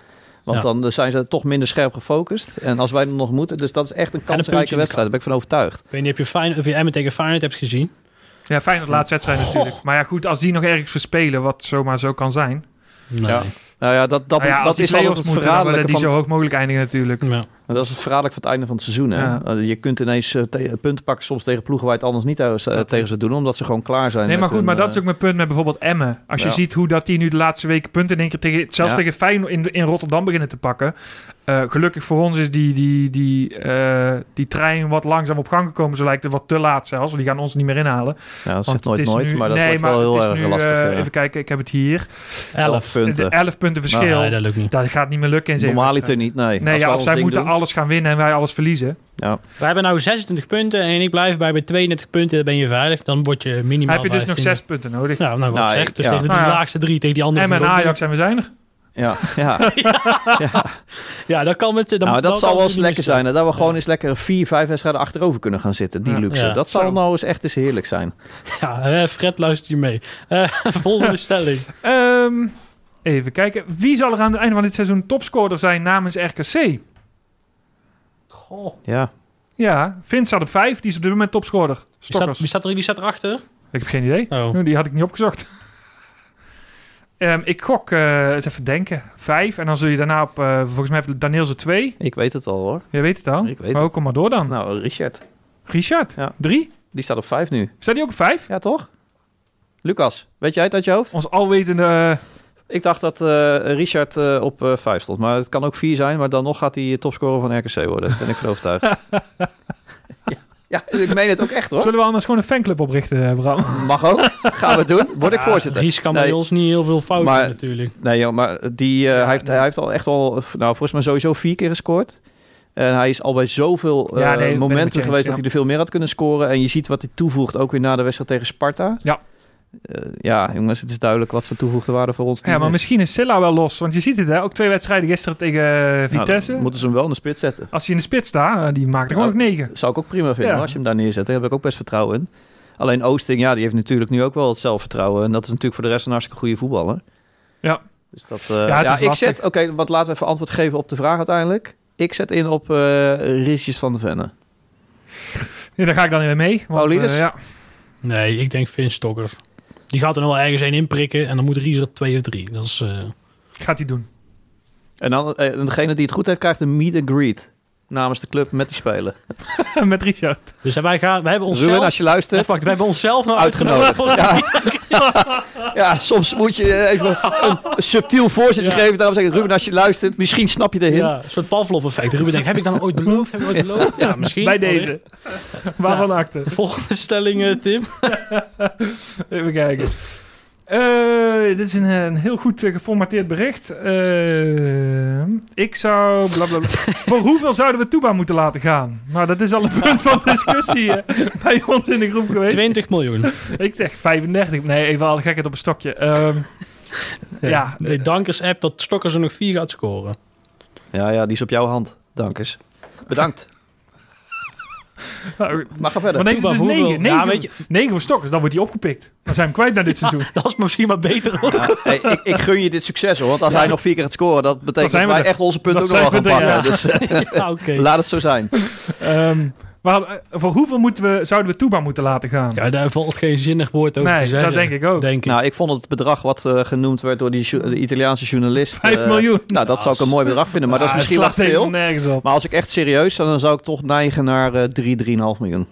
Want Ja. dan zijn ze toch minder scherp gefocust. En als wij dan nog moeten, dus dat is echt een kansrijke de wedstrijd. Daar ben ik van overtuigd. Ik weet niet of je, Feyenoord, of je Emmen tegen Feyenoord hebt gezien. Ja, fijn dat laatste wedstrijd natuurlijk. Maar ja, goed, als die nog ergens verspelen, wat zomaar zo kan zijn. Nee. Ja. Nou ja, dat, dat, Nou ja, dat is play-offs het die van... zo hoog mogelijk eindigen natuurlijk. Ja. Maar dat is het verraderlijk van het einde van het seizoen. Hè? Ja. Eh, je kunt ineens eh, te- punten pakken soms tegen ploegen waar je het anders niet tegen, ze doen. Omdat ze gewoon klaar zijn. Nee, maar goed, hun, maar dat eh, is ook mijn punt met bijvoorbeeld Emmen. Als je Ja. ziet hoe dat die nu de laatste weken punten in één keer tegen, zelfs Ja. tegen Feyenoord in, in Rotterdam beginnen te pakken. Eh, gelukkig voor ons is die, die, die, eh, die trein wat langzaam op gang gekomen. Zo lijkt het wat te laat zelfs. Want die gaan ons niet meer inhalen. Ja, dat zegt Want nooit het is nooit, nu, maar dat nee, wordt maar wel heel erg nu, lastig. eh, ja. even kijken, ik heb het hier. Elf. punten. De 11 punten verschil. Nee, dat lukt niet. Dat gaat niet meer lukken in niet, nee. Nee, Als ja, of zij moeten doen. Alles gaan winnen en wij alles verliezen. Ja. Wij hebben nou 26 punten en ik blijf bij bij 32 punten, dan ben je veilig. Dan word je minimaal heb je dus nog 15. zes punten nodig. Nou, nou wat Nou, zeg. Dus ja. tegen de Nou ja. laagste drie, tegen die andere en ook Ajax zijn we er. <laughs> Ja, ja. Ja, dan kan het... Dan, nou, dat zal wel eens lekker zijn. Hè? Dat we gewoon eens lekker vier, vijf wedstrijden achterover kunnen gaan zitten. Die Ja. luxe. Ja. Dat zal nou eens echt eens heerlijk zijn. <laughs> Ja, eh, Fred luistert je mee. Eh, <laughs> volgende stelling. Ehm, even kijken. Wie zal er aan het einde van dit seizoen topscorer zijn namens RKC? Goh. Ja. Ja, Vince staat op 5. Die is op dit moment topscorer. Wie staat, wie staat er wie staat erachter? Ik heb geen idee. Oh. Die had ik niet opgezocht. <laughs> Ehm, ik gok, eh, eens even denken, 5. En dan zul je daarna op, eh, volgens mij heeft Danielse 2. Ik weet het al hoor. Jij weet het al. Ik weet maar het. kom maar door dan. Nou, Richard. Richard, Ja. 3. Die staat op 5 nu. Staat die ook op vijf? Ja, toch? Lucas, weet jij het uit je hoofd? Ons alwetende... eh, Ik dacht dat eh, Richard eh, op 5 stond. Maar het kan ook 4 zijn. Maar dan nog gaat hij topscorer van RKC worden. Daar ben ik van overtuigd. <laughs> ja, ja, ik meen het ook echt hoor. Zullen we anders gewoon een fanclub oprichten, eh, Bram? <laughs> Mag ook. Gaan we doen. Word ik voorzitter. Ries kan bij ons niet heel veel fouten Maar- natuurlijk. Nee joh, maar die, eh, hij, heeft, hij heeft al echt wel, nou volgens mij sowieso vier keer gescoord. En hij is al bij zoveel eh, Ja, nee, momenten eens, geweest ja. dat hij er veel meer had kunnen scoren. En je ziet wat hij toevoegt, ook weer na de wedstrijd tegen Sparta. Ja. Eh, ja, jongens, het is duidelijk wat ze toegevoegde waarde voor ons team Ja, maar is. misschien is Silla wel los. Want je ziet het, hè? Ook twee wedstrijden gisteren tegen eh, Nou, Vitesse. moeten ze hem wel in de spits zetten. Als hij in de spits staat, eh, die maakt er gewoon ook negen. Zou ik ook prima vinden Ja. als je hem daar neerzet. Daar heb ik ook best vertrouwen in. Alleen Oosting, ja, die heeft natuurlijk nu ook wel het zelfvertrouwen. En dat is natuurlijk voor de rest een hartstikke goede voetballer. Ja. Dus dat, eh, Ja, ja, het is ik zet, oké, wat laten we even antwoord geven op de vraag uiteindelijk. Ik zet in op eh Riesjes van de Venne. Ja, daar ga ik dan weer mee. Want, eh, ja. Nee, ik denk Vin Stokkers. Die gaat er nog wel ergens een inprikken en dan moet Ries er twee of drie. Dat is... eh, Gaat hij doen. En dan eh, degene die het goed heeft, krijgt een meet and greet. Namens de club met die spelen. <laughs> Met Richard. Dus wij, gaan, wij hebben onszelf... Ruben, als je luistert, wachten, wij hebben onszelf nou uitgenodigd. Ja. <laughs> ja, soms moet je eh, even een subtiel voorzetje Ja. geven. Daarom zeg ik, Ruben, als je luistert, misschien snap je de hint. Ja, een soort Pavlov-effect. Ruben denkt, heb ik dan ooit beloofd? Heb ik ooit beloofd? Ja, misschien. Bij deze. Waarvan akte? Volgende stelling, eh, Tim. <laughs> Even kijken. Eh, dit is een, een heel goed eh, geformateerd bericht. Eh, ik zou... Blablabla. <laughs> Voor hoeveel zouden we Toeba moeten laten gaan? Nou, dat is al een <laughs> punt van discussie eh, bij ons in de groep geweest. 20 miljoen. Ik zeg 35. Nee, even al gekheid op een stokje. Ehm, ja, Nee, Dankers app dat Stokkers er nog vier gaat scoren. Ja, ja, die is op jouw hand. Dank eens. Bedankt. <laughs> nou, Maar ga verder. maar nee, Toeba dus voor 9. hoeveel? 9, Ja, weet je- 9 voor Stokkers, dan wordt hij opgepikt. Dan zijn we hem kwijt na dit <laughs> seizoen. Dat is misschien maar beter ook. Ja, hey, ik, ik gun je dit succes hoor. Want als hij nog vier keer gaat scoren, dat betekent dat wij er. echt onze punten ook nog wel gaan pakken. Dus <laughs> laat het zo zijn. Ehm, maar eh, voor hoeveel moeten we, zouden we Toeba moeten laten gaan? Ja, daar valt geen zinnig woord over te nee, zeggen. dat denk ik ook. Denk ik. Nou, ik vond het bedrag wat eh, genoemd werd door die de Italiaanse journalist. 5 eh, miljoen. Nou, dat zou ik een mooi bedrag vinden. Maar dat is misschien wat veel. nergens op. Maar als ik echt serieus zou, dan zou ik toch neigen naar eh 3, 3,5 miljoen.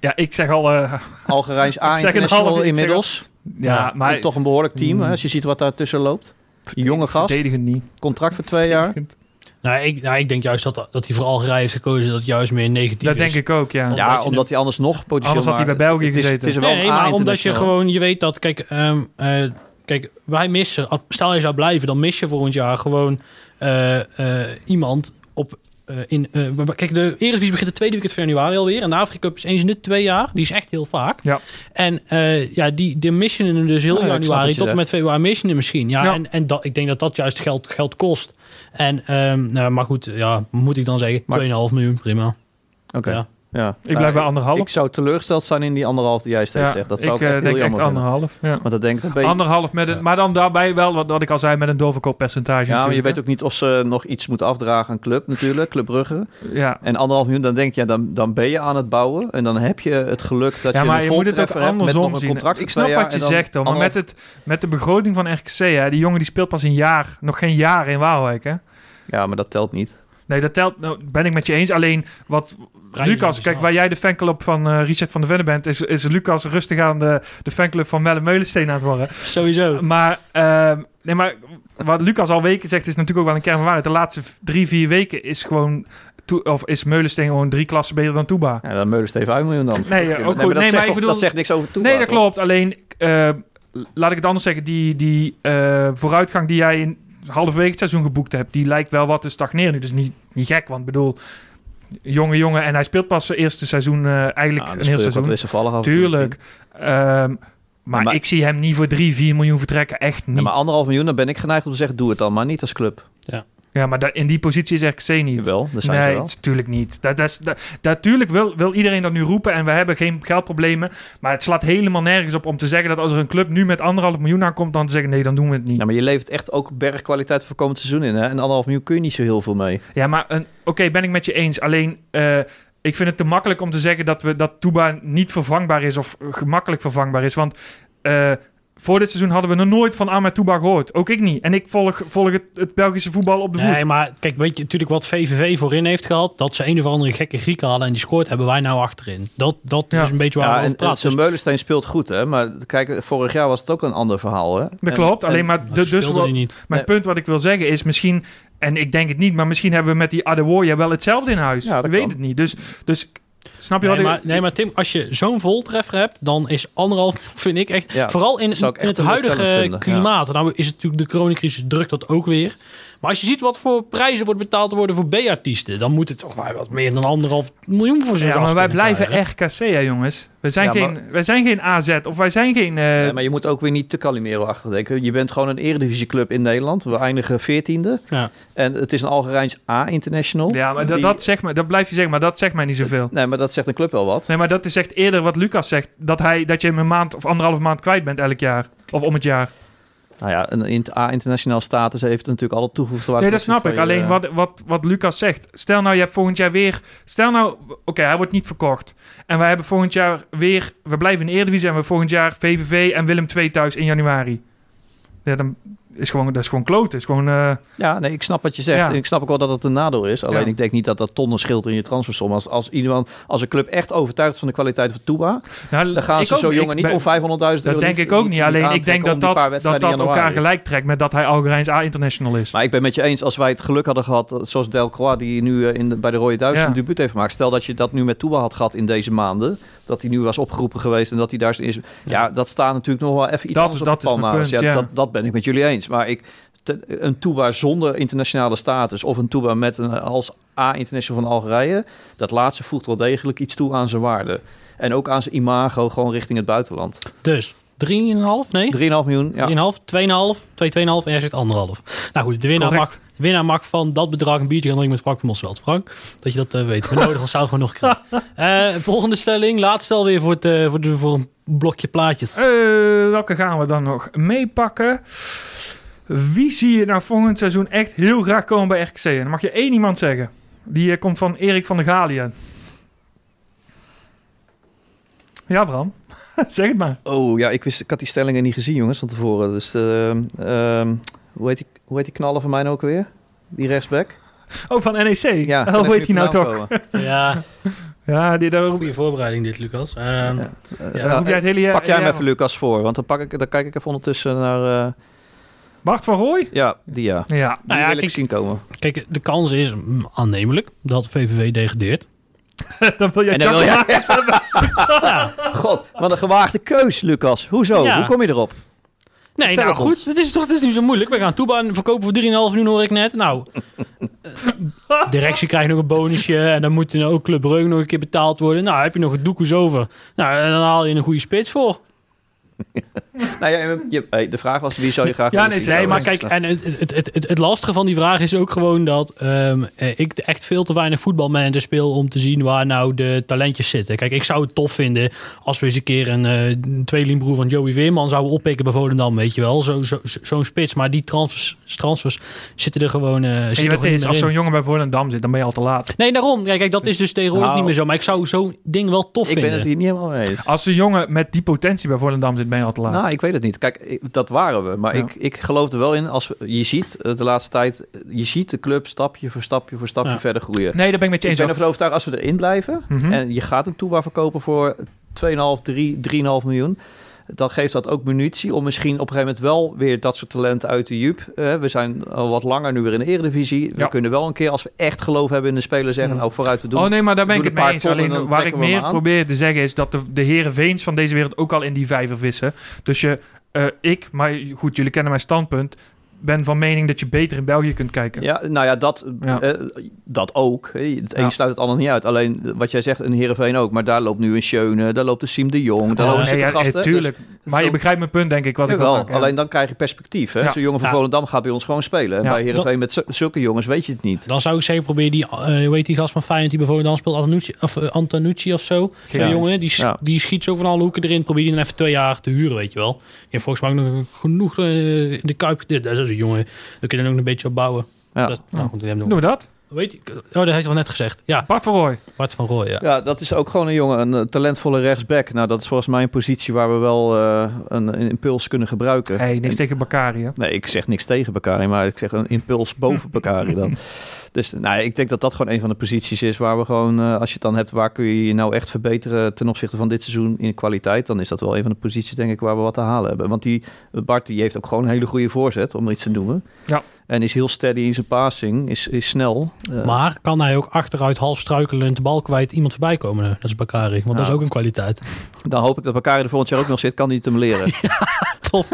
Ja, ik zeg al... eh, <laughs> Algerijns A Ik zeg een international inmiddels. ja, maar... Toch een behoorlijk team, Mm. hè, als je ziet wat daar tussen loopt. Jonge gast, Verdedigen niet. contract voor twee jaar. Nou, ik, nou, ik denk juist dat, dat hij voor Algerije heeft gekozen dat het juist meer negatief Dat is. denk ik ook, ja. Omdat Ja, je omdat hij anders nog potentieel... Anders had hij bij België het is- gezeten. Het is, wel Nee, maar omdat je gewoon, je weet dat, kijk, ehm, eh, kijk, wij missen, stel je zou blijven, dan mis je volgend jaar gewoon eh, eh, iemand op, eh, in, eh, kijk, de Eredivisie begint de tweede weekend van januari alweer en de Afrika Cup is eens in de twee jaar, die is echt heel vaak. Ja. En eh, ja, die, de missen hem dus heel januari tot en met februari missen hem misschien. Ja, Ja. en, en dat, ik denk dat dat juist geld, geld kost. En, ehm, nou, maar goed, ja, moet ik dan zeggen, Maar- 2,5 miljoen, prima. Oké, Ja. Ja. Ik blijf Nou, bij anderhalf. Ik zou teleurgesteld zijn in die anderhalf die jij steeds Ja, zegt. Dat ik zou ik, eh, echt denk echt anderhalf. Ja. Want dat denk ik een beetje... Anderhalf met een, Ja. maar dan daarbij wel wat, wat ik al zei met een doorverkooppercentage. Ja, maar je weet ook niet of ze nog iets moeten afdragen aan club natuurlijk, Club Brugge. Ja. En anderhalf miljoen, dan denk je, dan, dan ben je aan het bouwen. En dan heb je het geluk dat ja, je maar een je moet het ook andersom een zien. contract Ik snap wat je dan zegt, hoor, maar met, het, met de begroting van RKC, hè, die jongen die speelt pas een jaar, nog geen jaar in Waalwijk. Hè? Ja, maar dat telt niet. Nee, dat telt, nou, ben ik met je eens. Alleen wat Lucas, kijk, waar jij de fanclub van eh, Richard van der Venne bent, is, is Lucas rustig aan de, de fanclub van Melle Meulensteen aan het worden. <laughs> Sowieso. Maar, ehm, nee, maar wat Lucas al weken zegt, is natuurlijk ook wel een kern van waarheid. De laatste drie, vier weken is gewoon, of is Meulensteen gewoon drie klassen beter dan Toeba. Ja, dan Meulens even 5 miljoen dan. Nee, ook maar goed. dat, Nee, zegt maar ik toch- bedoel- dat zegt niks over toe. Nee, dat klopt. Alleen, eh, laat ik het anders zeggen. Die, die eh, vooruitgang die jij in halverwege het seizoen geboekt hebt, die lijkt wel wat te stagneren nu. Dus niet, niet gek, want ik bedoel, jonge jongen. En hij speelt pas zijn eerste seizoen, eh, eigenlijk een heel seizoen. wisselvallig Tuurlijk. Ehm, maar, maar- ik zie hem niet voor 3, 4 miljoen vertrekken. Echt niet. Ja, maar anderhalf miljoen, dan ben ik geneigd om te zeggen, doe het dan maar niet als club. ja, maar da- in die positie is RKC niet. Wel, dat zijn nee, natuurlijk niet. Dat, dat is, dat, natuurlijk wil, wil iedereen dat nu roepen en we hebben geen geldproblemen. Maar het slaat helemaal nergens op om te zeggen dat als er een club nu met anderhalf miljoen aankomt, dan te zeggen nee, dan doen we het niet. Ja, maar je levert echt ook bergkwaliteit voor komend seizoen in. Hè? En anderhalf miljoen kun je niet zo heel veel mee. Ja, maar oké, ben ik met je eens. Alleen, eh, ik vind het te makkelijk om te zeggen dat, we, dat Tuba niet vervangbaar is of gemakkelijk vervangbaar is. Want eh, voor dit seizoen hadden we nog nooit van Ahmed Touba gehoord. Ook ik niet. En ik volg, volg het, het Belgische voetbal op de voet. Nee, maar kijk, weet je natuurlijk wat VVV voorin heeft gehad? Dat ze een of andere gekke Grieken hadden en die scoort, hebben wij nou achterin. Dat, dat Ja. is een beetje waar Ja, we en, over en praten. zo'n Dus- Meulensteen speelt goed, hè? Maar kijk, vorig jaar was het ook een ander verhaal, hè? dat En- klopt. en- Alleen maar maar de, dus wat, mijn Nee. punt wat ik wil zeggen is misschien... En ik denk het niet, maar misschien hebben we met die Adewoye wel hetzelfde in huis. Ja, dat ik weet het niet. Dus, dus snap je Nee wat maar, ik... nee, maar Tim, als je zo'n voltreffer hebt, dan is anderhalf, <laughs> vind ik echt... Ja, vooral in, echt het huidige klimaat. Nou is het natuurlijk de coronacrisis drukt dat ook weer. Maar als je ziet wat voor prijzen wordt betaald worden voor B-artiesten... dan moet het toch wel wat meer dan anderhalf miljoen voor zo'n Ja, maar wij blijven krijgen. RKC, hè, jongens. We zijn, Ja, geen, maar- wij zijn geen AZ of wij zijn geen... eh, Nee, maar je moet ook weer niet te Calimero denken. Je bent gewoon een eredivisieclub in Nederland. We eindigen veertiende. Ja. En het is een Algerijns A-international. ja, maar dat, Die- dat, zegt mij, dat blijf je zeggen, maar dat zegt mij niet zoveel. Nee, maar dat zegt een club wel wat. Nee, maar dat is echt eerder wat Lucas zegt. Dat, hij, dat je hem een maand of anderhalf maand kwijt bent elk jaar. Of om het jaar. Nou ja, een int- A-internationaal status heeft natuurlijk alle toegevoegde waarde. Nee, dat snap ik. Alleen wat, wat, wat Lucas zegt. Stel nou, je hebt volgend jaar weer... Stel nou, oké, hij wordt niet verkocht. En wij hebben volgend jaar weer... We blijven in Eredivisie en we volgend jaar VVV en Willem II thuis in januari. Ja, dan is gewoon, dat is gewoon kloten. Is gewoon... eh, Ja, nee, ik snap wat je zegt. Ja. Ik snap ook wel dat het een nadeel is. Alleen Ja. ik denk niet dat dat tonnen scheelt in je transfersom. Als, als, iemand, als een club echt overtuigd is van de kwaliteit van Touba... nou, dan gaan ze niet. jongen niet ben- om 500.000 euro... Dat denk ik ook niet- Alleen ik denk dat dat, dat, dat elkaar gelijk trekt met dat hij Algerijns A-international is. Maar ik ben met je eens, als wij het geluk hadden gehad, eh, zoals Delcroix, die nu eh, in de, bij de Rode Duits Ja. een debuut heeft gemaakt. Stel dat je dat nu met Touba had gehad in deze maanden, dat hij nu was opgeroepen geweest en dat hij daar is. Ja, dat staat natuurlijk nog wel even iets Dat- anders dat op de is mijn punt, ja. Dat, dat ben ik met jullie eens. Maar ik, te- een Touba zonder internationale status of een Touba met een als A-international van Algerije, dat laatste voegt wel degelijk iets toe aan zijn waarde. En ook aan zijn imago, gewoon richting het buitenland. 3,5 Dus 3,5? Nee? miljoen, ja. 3,5, 2,5, 2, 2,5 en jij zegt anderhalf. Nou goed, de winnaar, mag, de winnaar mag van dat bedrag een biertje gaan drinken met Frank van Mosveld. Frank, dat je dat eh, weet. We nodigen ons gewoon nog uit. <laughs> Eh, volgende stelling. Laatste stel weer voor, het, eh, voor, de, voor een blokje plaatjes. Eh, welke gaan we dan nog meepakken? Wie zie je nou volgend seizoen echt heel graag komen bij RKC? En dan mag je één iemand zeggen. Die eh, komt van Erik van der Galien. Ja, Bram. <laughs> zeg het maar. Oh ja, ik, wist, ik had die stellingen niet gezien, jongens, van tevoren. Dus ehm, ehm, hoe, heet die, hoe heet die knaller van mij nou ook weer? Die rechtsback? Oh, van NEC. Ja, oh, hoe heet hij nou toch? <laughs> Ja, Ja, die daar goede voorbereiding dit, Lucas. Ehm, Ja. Ja, Ja, hoef jij het hele pak jij hem even, Lucas, voor. Want dan, pak ik, dan kijk ik even ondertussen naar... Bart van Rooij? ja, die ja. Die Ja. Nou ja, wil ik kijk- zien komen. Kijk, de kans is mm, aannemelijk dat VVV degradeert. <laughs> dan wil jij En dan wil Chakra- jij... <laughs> God, wat een gewaagde keus, Lucas. Hoezo? Ja. Hoe kom je erop? Nee, nou het ons. goed, het is toch het is niet zo moeilijk. We gaan Toeba verkopen voor 3,5 miljoen hoor ik net. Nou, <laughs> directie krijgt nog een bonusje en dan moet er ook Club Brugge nog een keer betaald worden. Nou, heb je nog een doekoes over. Nou, dan haal je een goede spits voor. <laughs> Nou ja, je, de vraag was, wie zou je graag Ja, nee, zien? Nee, maar is- kijk, en het, het, het, het, het lastige van die vraag is ook gewoon dat ehm, eh, ik echt veel te weinig voetbalmanager speel om te zien waar nou de talentjes zitten. Kijk, ik zou het tof vinden als we eens een keer een eh, tweelingbroer van Joey Weerman zouden oppikken bij Volendam, weet je wel. Zo'n zo, zo, zo'n spits, maar die transfers, transfers zitten er gewoon, eh En zitten er is, als zo'n jongen bij Volendam zit, dan ben je al te laat. Nee, daarom. Kijk, kijk, dat is dus tegenwoordig Nou, niet meer zo. Maar ik zou zo'n ding wel tof Ik ben vinden. het hier niet helemaal mee eens. Als een jongen met die potentie bij Volendam zit, ben je al te laat. Nou, ik weet het niet. Kijk, ik- dat waren we. Maar Ja. ik, ik geloof er wel in. Als we, je ziet eh, de laatste tijd, eh, je ziet de club stapje voor stapje voor stapje Ja. verder groeien. nee, daar ben ik met je Ik eens. ben ook. ervan overtuigd als we erin blijven Mhm. en je gaat een Touba verkopen voor 2,5, 3, 3,5 miljoen. Dan geeft dat ook munitie om misschien op een gegeven moment wel weer dat soort talenten uit de Jup. Eh, we zijn al wat langer nu weer in de Eredivisie. We Ja. kunnen wel een keer, als we echt geloof hebben in de speler, zeggen. Nou, vooruit te doen. Oh nee, maar daar ben ik het mee eens. Alleen waar ik meer probeer te zeggen is dat de, de heren Veens van deze wereld ook al in die vijver vissen. Dus je, eh, ik, maar goed, jullie kennen mijn standpunt, ben van mening dat je beter in België kunt kijken. Ja, nou ja, dat, Ja. eh, dat ook. hè. Het een Ja. sluit het ander niet uit. Alleen eh, wat jij zegt, een Heerenveen ook. Maar daar loopt nu een Schöne, daar loopt een Siem de Jong, daar Ja, lopen nee, zulke ja, gasten. eh, tuurlijk. maar je begrijpt mijn punt, denk ik, wat ik ja. alleen dan krijg je perspectief. Hè? Ja. Zo'n jongen van Ja. Volendam gaat bij ons gewoon spelen. En bij Heerenveen met zu- zulke jongens weet je het niet. Dan zou ik zeggen, probeer die, eh hoe heet die gast van Feyenoord die bij Volendam speelt, Antonucci of, eh, Antonucci of zo. Zo'n Ja. jongen, die, die schiet zo van alle hoeken erin. Probeer die dan even twee jaar te huren, weet je wel. Je hebt volgens mij nog genoeg eh, in de Kuip. Dat is jongen, daar kun je dan ook een beetje op bouwen. Ja. Dat, nou, goed, Doen we dat? Weet je, oh, dat heeft wel net gezegd. Ja, Bart van Rooij. Bart van Rooij, ja. Ja, dat is ook gewoon een jongen, een eh, talentvolle rechtsback. Nou, dat is volgens mij een positie waar we wel eh, een, een impuls kunnen gebruiken. Hey, niks En- tegen Bakari, hè? Nee, ik zeg niks tegen Bakari, maar ik zeg een impuls boven <laughs> Bakari dan. Dus nou, ik denk dat dat gewoon een van de posities is waar we gewoon, eh, als je het dan hebt, waar kun je je nou echt verbeteren ten opzichte van dit seizoen in kwaliteit, dan is dat wel een van de posities, denk ik, waar we wat te halen hebben. Want die Bart, die heeft ook gewoon een hele goede voorzet, om er iets te noemen. Ja. En is heel steady in zijn passing, is, is snel. Eh, Maar kan hij ook achteruit half struikelend de bal kwijt iemand voorbij komen? Dat is Bakari, want dat is Nou. ook een kwaliteit. dan hoop ik dat Bakari er volgend jaar ook nog zit, kan hij het hem leren. <laughs> Top.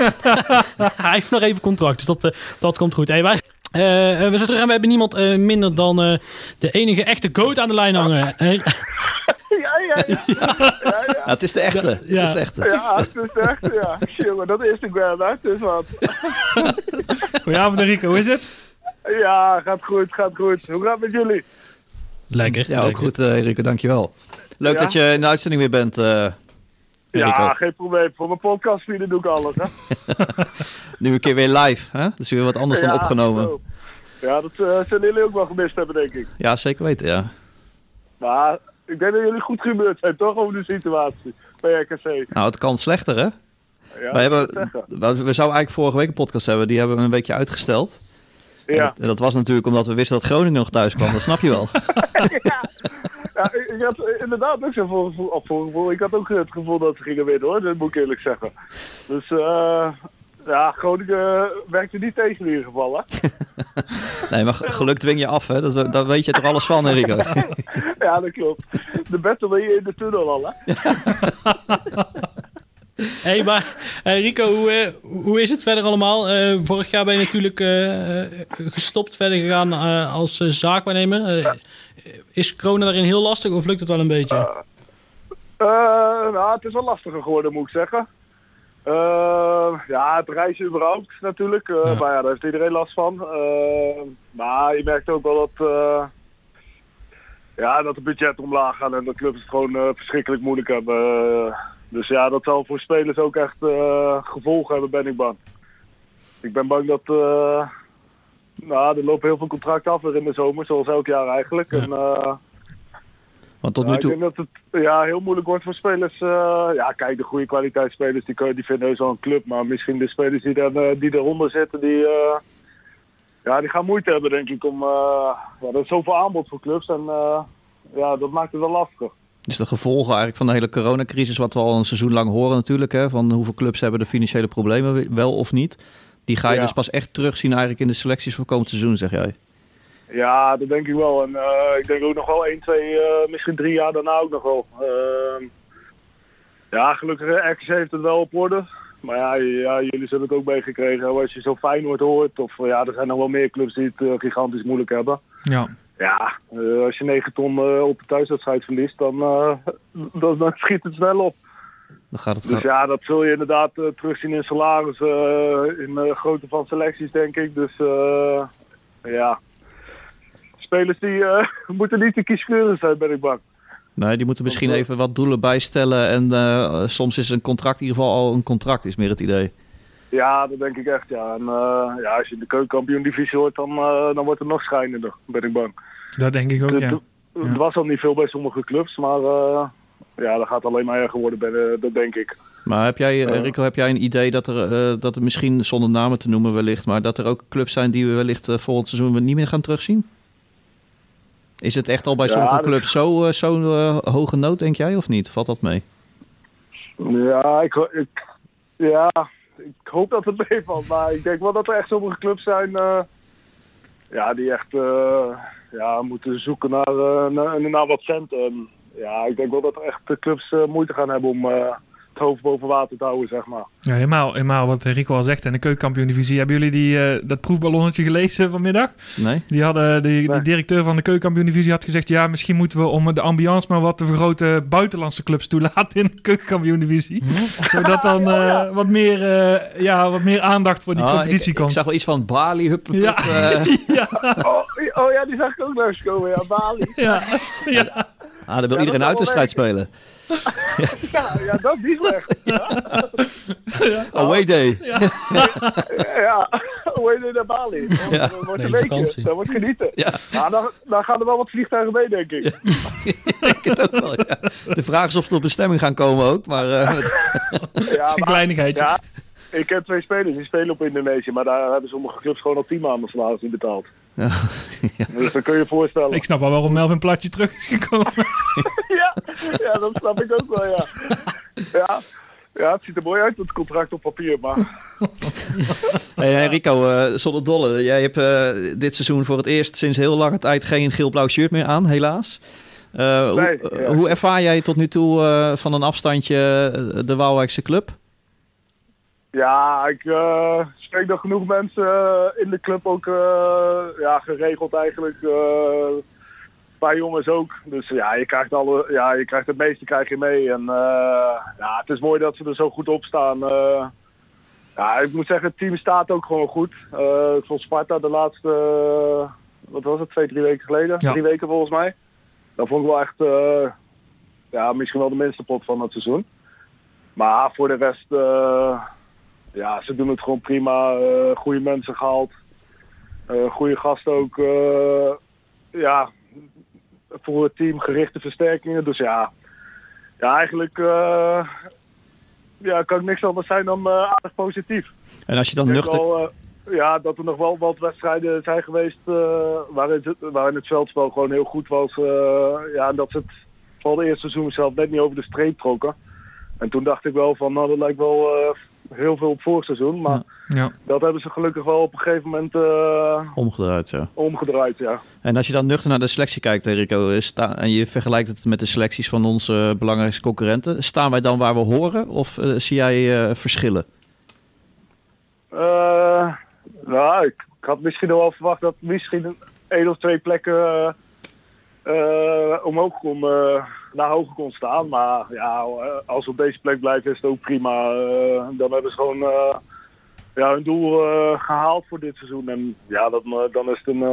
<laughs> hij heeft nog even contract, dus dat, eh, dat komt goed. Hey, wij, eh, eh, we zijn terug en we hebben niemand eh, minder dan eh, de enige echte goat aan de lijn hangen. <laughs> Ja, ja, <laughs> ja. ja, ja. Ja, het is de echte. Het is de echte. Ja, het is echt, ja. Jongen, dat is Instagram, hè. Het is wat. <laughs> Goedenavond Enrico, hoe is het? Ja, gaat goed, gaat goed. Hoe gaat het met jullie? lekker. Ja, ook lekker. goed, eh Enrico, dankjewel. Leuk Ja? dat je in de uitzending weer bent, eh. Ja, geen probleem. Voor mijn podcast doe ik alles, hè. <laughs> Nu een keer weer live, hè? Dus weer wat anders dan opgenomen. zo. Ja, dat eh, zullen jullie ook wel gemist hebben, denk ik. Ja, zeker weten, ja. Maar ik denk dat jullie goed gebeurd zijn, toch, over de situatie bij RKC. Nou, het kan slechter, hè? Ja, Wij hebben, we, zouden eigenlijk vorige week een podcast hebben. Die hebben we een weekje uitgesteld. Ja. En dat was natuurlijk omdat we wisten dat Groningen nog thuis kwam. Dat snap je wel. <laughs> Ja, <laughs> ik, ik had eh, inderdaad ook zo'n voorgevoel. Ik had ook het gevoel dat ze gingen winnen hoor, dat moet ik eerlijk zeggen. Dus eh ja, Groningen werkte niet tegen in ieder geval hè. <laughs> Nee, maar ge- geluk dwing je af, hè? Dat, daar weet je toch alles van, Enrico? <laughs> Ja, dat klopt. De battle ben je in de tunnel al hè. <laughs> Hey, maar eh, Rico, hoe, eh, hoe is het verder allemaal? Eh, vorig jaar ben je natuurlijk eh, eh, gestopt verder gegaan eh, als eh, zaakwaarnemer. Eh, is corona daarin heel lastig of lukt het wel een beetje? Eh, nou, het is wel lastiger geworden moet ik zeggen. Eh, ja, het reizen überhaupt natuurlijk. eh, Ja. Maar ja, daar heeft iedereen last van. Eh, maar je merkt ook wel dat, eh, ja, dat de budget omlaag gaat en dat clubs het gewoon eh, verschrikkelijk moeilijk hebben. Eh, dus ja, dat zal voor spelers ook echt eh, gevolgen hebben, ben ik bang. Ik ben bang dat... nou, er lopen heel veel contracten af weer in de zomer, zoals elk jaar eigenlijk. Ja. En, eh, Want tot ja, nu ik toe... denk dat het ja, heel moeilijk wordt voor spelers. eh, ja, kijk, de goede kwaliteitsspelers die, die vinden heus wel een club. Maar misschien de spelers die, dan, eh, die eronder zitten, die, ja, die gaan moeite hebben denk ik. Om, ja, er is zoveel aanbod voor clubs en ja, dat maakt het wel lastig. Dus de gevolgen eigenlijk van de hele coronacrisis, wat we al een seizoen lang horen natuurlijk, hè, van hoeveel clubs hebben de financiële problemen, wel of niet. Die ga je Ja. dus pas echt terugzien eigenlijk in de selecties van komend seizoen, zeg jij. Ja, dat denk ik wel. En eh, ik denk ook nog wel 1, 2, eh, misschien drie jaar daarna ook nog wel. Ehm, ja, gelukkig eh, RKC heeft het wel op orde. Maar ja, ja jullie zullen het ook meegekregen. hebben. Als je zo Feyenoord hoort, of eh, ja, er zijn nog wel meer clubs die het eh, gigantisch moeilijk hebben. Ja. Ja, eh, als je 9 ton eh, op de thuiswedstrijd verliest, dan, eh, <laughs> dan, dan schiet het snel op. Dan gaat het Dus ja, dat zul je inderdaad eh, terugzien in salaris, eh, in de grootte van selecties, denk ik. Dus eh, ja, spelers die eh, <laughs> moeten niet te kieskeurig zijn, ben ik bang. Nee, die moeten misschien eh, even wat doelen bijstellen. En eh, soms is een contract in ieder geval al een contract, is meer het idee. Ja, dat denk ik echt, ja. En eh, ja, als je in de keukenkampioen divisie hoort, dan, eh, dan wordt het nog schijnender, ben ik bang. Dat denk ik ook, ja. het- Het was al niet veel bij sommige clubs, maar eh, ja, dat gaat alleen maar erger worden, ben, eh, dat denk ik. Maar heb jij, eh, Ja. Rico, heb jij een idee dat er, eh, dat er misschien, zonder namen te noemen wellicht, maar dat er ook clubs zijn die we wellicht eh, volgend seizoen niet meer gaan terugzien? Is het echt al bij Ja, sommige clubs zo, eh, zo'n eh, hoge nood, denk jij, of niet? Valt dat mee? Ja, ik, ja, ik hoop dat het <laughs> meevalt. Maar ik denk wel dat er echt sommige clubs zijn eh, ja, die echt eh, ja, moeten zoeken naar, eh, naar, naar wat centen. Ja, ik denk wel dat echt de clubs eh, moeite gaan hebben om eh, hoofd boven water te houden, zeg maar. Ja, helemaal, helemaal wat Rico al zegt. En de keukenkampioen-divisie. Hebben jullie die, eh, dat proefballonnetje gelezen vanmiddag? Nee? Die, hadden, die, die directeur van de keukenkampioen-divisie had gezegd... ja, misschien moeten we om de ambiance maar wat te vergroten... buitenlandse clubs toelaten in de keukenkampioen-divisie. Zodat dan <laughs> eh, wat, meer, eh, ja, wat meer aandacht voor die Ah, competitie ik, ik komt. zag wel iets van Bali, hup, hup, Ja. <laughs> eh. Oh, oh ja, die zag ik ook langskomen, ja, Bali. Ja, ja. Ah, dan wil iedereen een zal uitwedstrijd wel spelen. <laughs> Ja, ja dat is niet slecht. Ja, <laughs> <laughs> Away day. ja. heet het naar Bali? Dat Ja. wordt een vakantie. Dat wordt genieten. Ja. Nou, dan, dan gaan er wel wat vliegtuigen mee, denk ik. Ik denk het ook wel, ja. De vraag is of ze op bestemming gaan komen ook. Maar eh, met- Ja, is een kleinigheidje. Ja, ik heb twee spelers die spelen op Indonesië, maar daar hebben sommige clubs gewoon al tien maanden salaris niet betaald. Ja. <laughs> Dus dan kun je je voorstellen. Ik snap wel waarom Melvin Platje terug is gekomen. <laughs> ja, ja, dat snap ik ook wel, ja. Ja, ja het ziet er mooi uit, het contract op papier, maar Hey, <laughs> hey, Rico, eh, zonder dolle. Jij hebt eh, dit seizoen voor het eerst sinds heel lange tijd geen geel-blauw shirt meer aan, helaas. Eh, Nee, hoe, ja. hoe ervaar jij tot nu toe eh, van een afstandje de Waalwijkse club? Ja, ik eh, spreek nog genoeg mensen eh, in de club ook eh, ja, geregeld eigenlijk. een paar jongens ook. Dus ja, je krijgt, alle, ja, je krijgt het meeste krijg je mee. En ja, het is mooi dat ze er zo goed op staan. ja, ik moet zeggen, het team staat ook gewoon goed. Ik vond Sparta de laatste, wat was het, twee, drie weken geleden? Ja. Drie weken volgens mij. Dat vond ik wel echt, ja, misschien wel de minste pot van het seizoen. Maar voor de rest, ja, ze doen het gewoon prima. eh goede mensen gehaald. Eh goede gasten ook. eh, ja, voor het team gerichte versterkingen. Dus ja, ja eigenlijk ja, kan ik niks anders zijn dan aardig positief. En als je dan nuchter... wel, ja, dat er nog wel wat wedstrijden zijn geweest waarin, het, waarin het veldspel gewoon heel goed was. ja, en dat ze het vooral de eerste seizoen zelf net niet over de streep trokken. En toen dacht ik wel van, nou dat lijkt wel heel veel op vorig seizoen. Maar Ja. dat hebben ze gelukkig wel op een gegeven moment eh, Omgedraaid, zo. omgedraaid, ja. En als je dan nuchter naar de selectie kijkt, hè, Rico, eh, sta- en je vergelijkt het met de selecties van onze belangrijkste concurrenten, staan wij dan waar we horen of eh, zie jij eh, verschillen? Eh, nou, ik, ik had misschien wel verwacht dat misschien een één of twee plekken eh, omhoog kon, eh, naar hoger kon staan. Maar ja, als we op deze plek blijven is het ook prima. Eh, dan hebben ze gewoon ja, hun doel eh, gehaald voor dit seizoen. En ja, dat, dan is het een,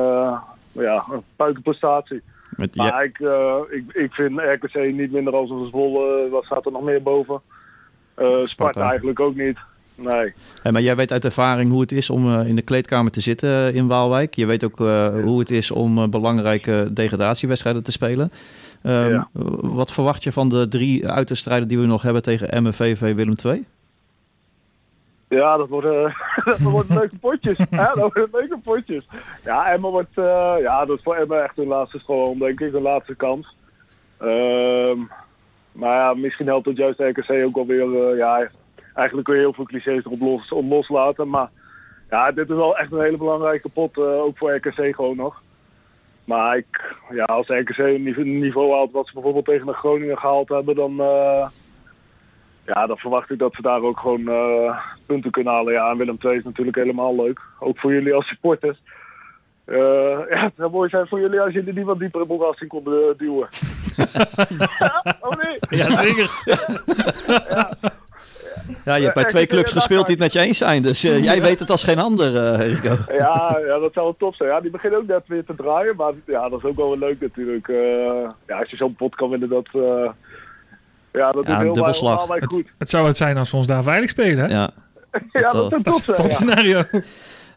ja, een puikenprestatie. Met, Maar ja, ik, ik, ik vind RKC niet minder als een Zwolle. Wat staat er nog meer boven? Sparta. Sparta. eigenlijk ook niet. Nee. Maar jij weet uit ervaring hoe het is om eh, in de kleedkamer te zitten eh, in Waalwijk. Je weet ook eh, hoe het is om belangrijke degradatiewedstrijden te spelen. Ehm, Ja. Wat verwacht je van de drie uitwedstrijden die we nog hebben tegen Emmen, VV, Willem II? Ja, dat worden, <laughs> dat worden leuke <laughs> potjes. Ja, dat worden leuke potjes. Ja, Emma wordt, ja, dat is voor Emma echt hun laatste school, denk ik, hun laatste kans. Ehm, maar ja, misschien helpt het juist RKC ook alweer, eh, ja, eigenlijk kun je heel veel clichés erop los, op loslaten. Maar ja, dit is wel echt een hele belangrijke pot, eh, ook voor RKC gewoon nog. Maar ik, ja, als RKC een niveau, niveau haalt wat ze bijvoorbeeld tegen de Groningen gehaald hebben, dan, eh, ja, dan verwacht ik dat ze daar ook gewoon eh, punten kunnen halen. Ja, en Willem II is natuurlijk helemaal leuk. Ook voor jullie als supporters. Eh, <laughs> ja, het zou mooi zijn voor jullie als jullie die wat dieper in moeras in konden duwen. <laughs> ja, oh nee. Ja, zeker. <laughs> Ja, je hebt bij twee clubs gespeeld die het met je eens zijn. Dus eh, <laughs> jij weet het als geen ander, eh, Rico. Ja, ja, dat zou wel top zijn. Ja, die beginnen ook net weer te draaien. Maar ja, dat is ook wel weer leuk natuurlijk. Eh, ja, als je zo'n pot kan winnen, dat... eh, ja, dat Ja, is heel dubbelslag. allemaal Het, goed. het zou het zijn als we ons daar veilig spelen. Hè? Ja. Ja, dat dat wel. zou Dat top is een zijn. ja. topscenario.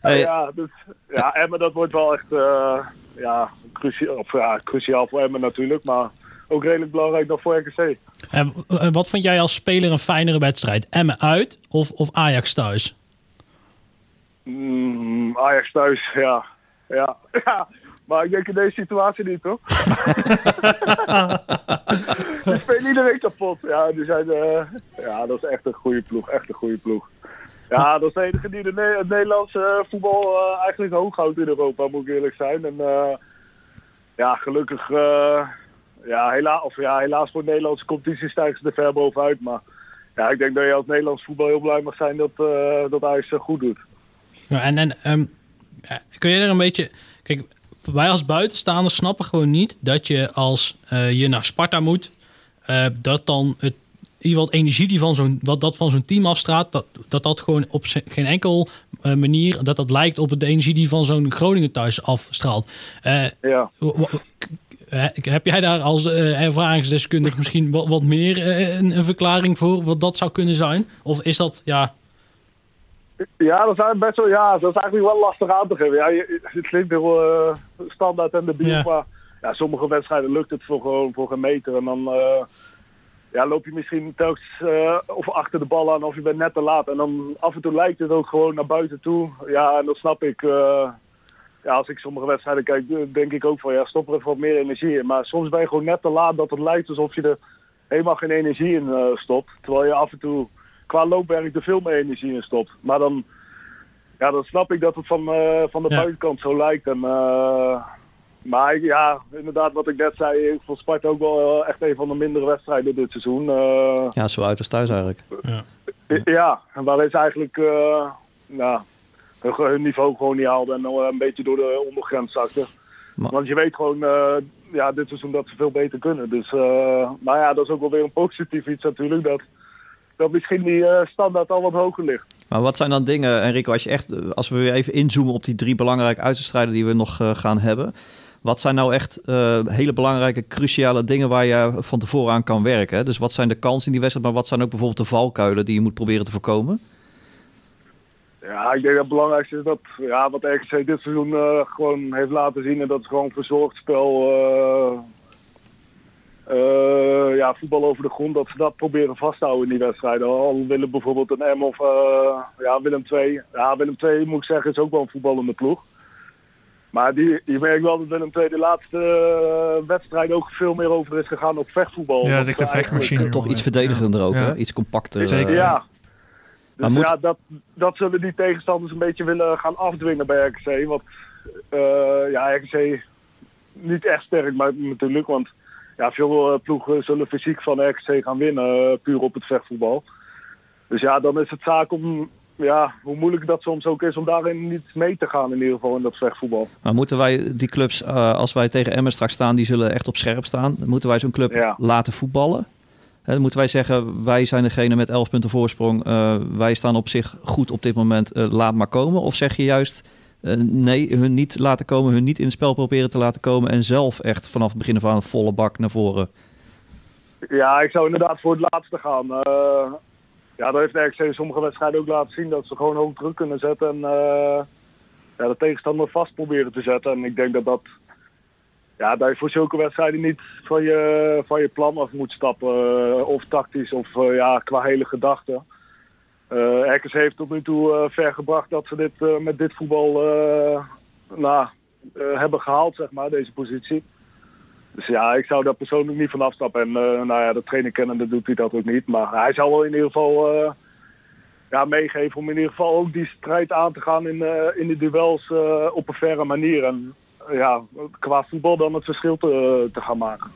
Hey, Ja, dus, ja, Emmen dat wordt wel echt eh, ja, cruciaal, of, ja, cruciaal voor Emmen natuurlijk, maar ook redelijk belangrijk dan voor RKC. En wat vond jij als speler een fijnere wedstrijd? Emmen uit of, of Ajax thuis? Mm, Ajax thuis, ja. ja. Ja, maar ik denk in deze situatie niet, toch? Die <laughs> spelen iedereen kapot. Ja, die zijn, eh, ja, dat is echt een goede ploeg, echt een goede ploeg. Ja, dat is de enige die de Ne- het Nederlandse eh, voetbal eh, eigenlijk hoog houdt in Europa, moet ik eerlijk zijn. En ja, gelukkig, ja, hela of, ja, helaas voor de Nederlandse competitie stijgen ze er ver bovenuit. Maar ja, ik denk dat je als Nederlands voetbal heel blij mag zijn dat, eh dat Ajax goed doet. Ja, en en ehm, kun je er een beetje... Kijk, wij als buitenstaanders snappen gewoon niet dat je als eh, je naar Sparta moet... eh, dat dan het, in ieder geval het energie die van zo'n, wat dat van zo'n team afstraalt... dat dat, dat gewoon op geen enkel manier... dat dat lijkt op de energie die van zo'n Groningen thuis afstraalt. Ja. Heb jij daar als eh, ervaringsdeskundige misschien wat, wat meer eh, een, een verklaring voor wat dat zou kunnen zijn? Of is dat, ja, Ja, dat is best wel, ja, dat is eigenlijk wel lastig aan te geven. Ja, je- het klinkt heel eh, standaard en de bier, Ja. maar ja, sommige wedstrijden lukt het voor gewoon voor geen meter. En dan ja, loop je misschien telkens of achter de bal aan of je bent net te laat. En dan af en toe lijkt het ook gewoon naar buiten toe. Ja, en dat snap ik. Ja, als ik sommige wedstrijden kijk, eh, denk ik ook van ja, stop er even wat meer energie in. Maar soms ben je gewoon net te laat dat het lijkt alsof je er helemaal geen energie in eh, stopt. Terwijl je af en toe qua loopwerk er veel meer energie in stopt. Maar dan, ja, dan snap ik dat het van, eh, van de Ja. buitenkant zo lijkt. En, eh, maar ik- ja, inderdaad wat ik net zei, ik vond Sparta ook wel echt een van de mindere wedstrijden dit seizoen. Eh, Ja, zo uit als thuis eigenlijk. ja, en waarin ze eigenlijk eh, nou, hun, niveau gewoon niet haalden en eh, een beetje door de ondergrens zakten. Maar- Want je weet gewoon eh, ja, dit seizoen dat ze veel beter kunnen. Dus, eh, maar ja, dat is ook wel weer een positief iets natuurlijk. Dat, dat misschien die standaard al wat hoger ligt. Maar wat zijn dan dingen, Enrico, als, je echt, als we weer even inzoomen op die drie belangrijke uitstrijden die we nog gaan hebben. Wat zijn nou echt hele belangrijke, cruciale dingen waar je van tevoren aan kan werken? hè? Dus wat zijn de kansen in die wedstrijd, maar wat zijn ook bijvoorbeeld de valkuilen die je moet proberen te voorkomen? Ja, ik denk dat het belangrijkste is dat ja, wat RKC dit seizoen eh, gewoon heeft laten zien. En dat is gewoon verzorgd spel. eh, eh, ja, voetbal over de grond. Dat ze dat proberen vast te houden in die wedstrijden. Al willen bijvoorbeeld een M of eh, ja, Willem II. Ja, Willem II moet ik zeggen is ook wel een voetballende ploeg. Maar die, je merkt wel dat Willem II de laatste wedstrijd ook veel meer over is gegaan op vechtvoetbal. Ja, dat is Dat echt een vechtmachine. Toch iets verdedigender ook, Ja. hè? iets compacter. Zeker. Ja. Dus moet- ja, dat, dat zullen die tegenstanders een beetje willen gaan afdwingen bij RKC. Want eh, ja, RKC niet echt sterk maar natuurlijk. Want ja, veel eh, ploegen zullen fysiek van RKC gaan winnen, eh, puur op het vechtvoetbal. Dus ja, dan is het zaak om, ja, hoe moeilijk dat soms ook is, om daarin niet mee te gaan in ieder geval in dat vechtvoetbal. Maar moeten wij die clubs, als wij tegen Emmen straks staan, die zullen echt op scherp staan. Moeten wij zo'n club Ja. laten voetballen? Dan moeten wij zeggen, wij zijn degene met 11 punten voorsprong. eh, wij staan op zich goed op dit moment, eh, laat maar komen. Of zeg je juist, eh, nee, hun niet laten komen, hun niet in het spel proberen te laten komen. En zelf echt vanaf het begin aan een volle bak naar voren. Ja, ik zou inderdaad voor het laatste gaan. Ja, dat heeft de in sommige wedstrijden ook laten zien dat ze gewoon hoog druk kunnen zetten en ja, de tegenstander vast proberen te zetten. En ik denk dat dat, ja, dat je voor zulke wedstrijden niet van je, van je plan af moet stappen. eh, of tactisch of eh, ja, qua hele gedachten. Eh RKC heeft tot nu toe eh, ver gebracht dat ze dit eh, met dit voetbal eh, nou, eh, hebben gehaald, zeg maar, deze positie. Dus ja, ik zou daar persoonlijk niet van afstappen. En eh, nou ja, de trainer kennende doet hij dat ook niet. Maar hij zou wel in ieder geval eh, ja, meegeven om in ieder geval ook die strijd aan te gaan in, eh, in de duels eh, op een verre manier. En eh, ja, qua voetbal dan het verschil te, te gaan maken.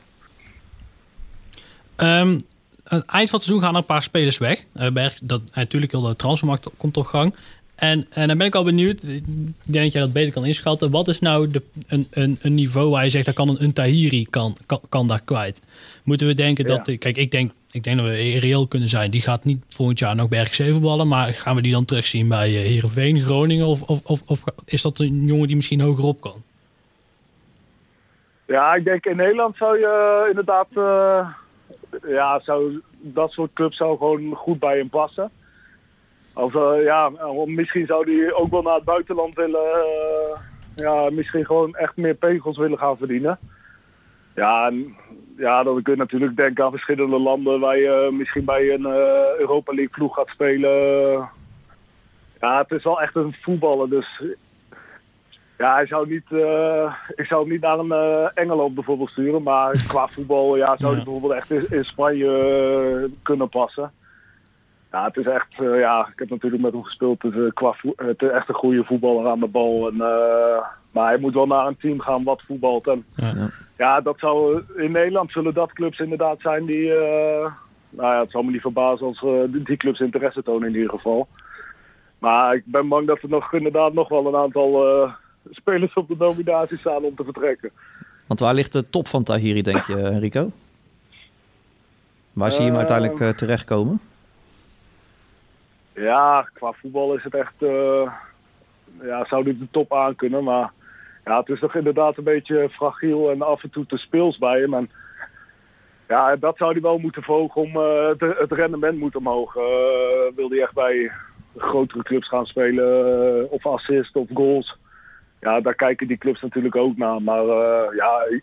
Ehm, aan het eind van het seizoen gaan er een paar spelers weg. Eh, Berg, dat, natuurlijk, heel de transfermarkt komt op gang. En, en dan ben ik al benieuwd, ik denk dat jij dat beter kan inschatten. Wat is nou de, een, een, een niveau waar je zegt, dat kan een, een Tahiri kan, kan, kan daar kwijt? Moeten we denken dat, Ja. kijk, ik denk, ik denk dat we reëel kunnen zijn. Die gaat niet volgend jaar nog bij RKC voetballen, maar gaan we die dan terugzien bij eh, Heerenveen, Groningen? Of, of, of, of is dat een jongen die misschien hoger op kan? Ja, ik denk in Nederland zou je eh, inderdaad, eh, ja, zou, dat soort clubs zou gewoon goed bij hem passen. Of eh, ja, misschien zou hij ook wel naar het buitenland willen, ja, misschien gewoon echt meer pegels willen gaan verdienen. Ja, ja, dan kun je natuurlijk denken aan verschillende landen waar je misschien bij een Europa League ploeg gaat spelen. Ja, het is wel echt een voetballer, dus ja, hij zou niet, eh, ik zou hem niet naar een eh, Engeland bijvoorbeeld sturen, maar <laughs> qua voetbal ja, zou Ja. hij bijvoorbeeld echt in, in Spanje eh, kunnen passen. Ja, het is echt, eh, ja, ik heb natuurlijk met hem gespeeld, het is, qua het is echt een goede voetballer aan de bal. En, eh, maar hij moet wel naar een team gaan wat voetbalt. En, Ja. Ja. ja, dat zou, in Nederland zullen dat clubs inderdaad zijn die, eh, nou ja, het zal me niet verbazen als die die clubs interesse tonen in ieder geval. Maar ik ben bang dat er nog inderdaad nog wel een aantal eh, spelers op de nominatie staan om te vertrekken. Want waar ligt de top van Tahiri, denk je, Enrico? Waar zie je hem uiteindelijk eh, terechtkomen? Ja, qua voetbal is het echt, eh, ja, zou dit de top aan kunnen. Maar ja, het is toch inderdaad een beetje fragiel en af en toe te speels bij hem. En ja, dat zou hij wel moeten volgen om eh, het, het rendement moet omhoog. Wil hij echt bij grotere clubs gaan spelen of assist of goals. Ja, daar kijken die clubs natuurlijk ook naar. Maar eh, ja, eh,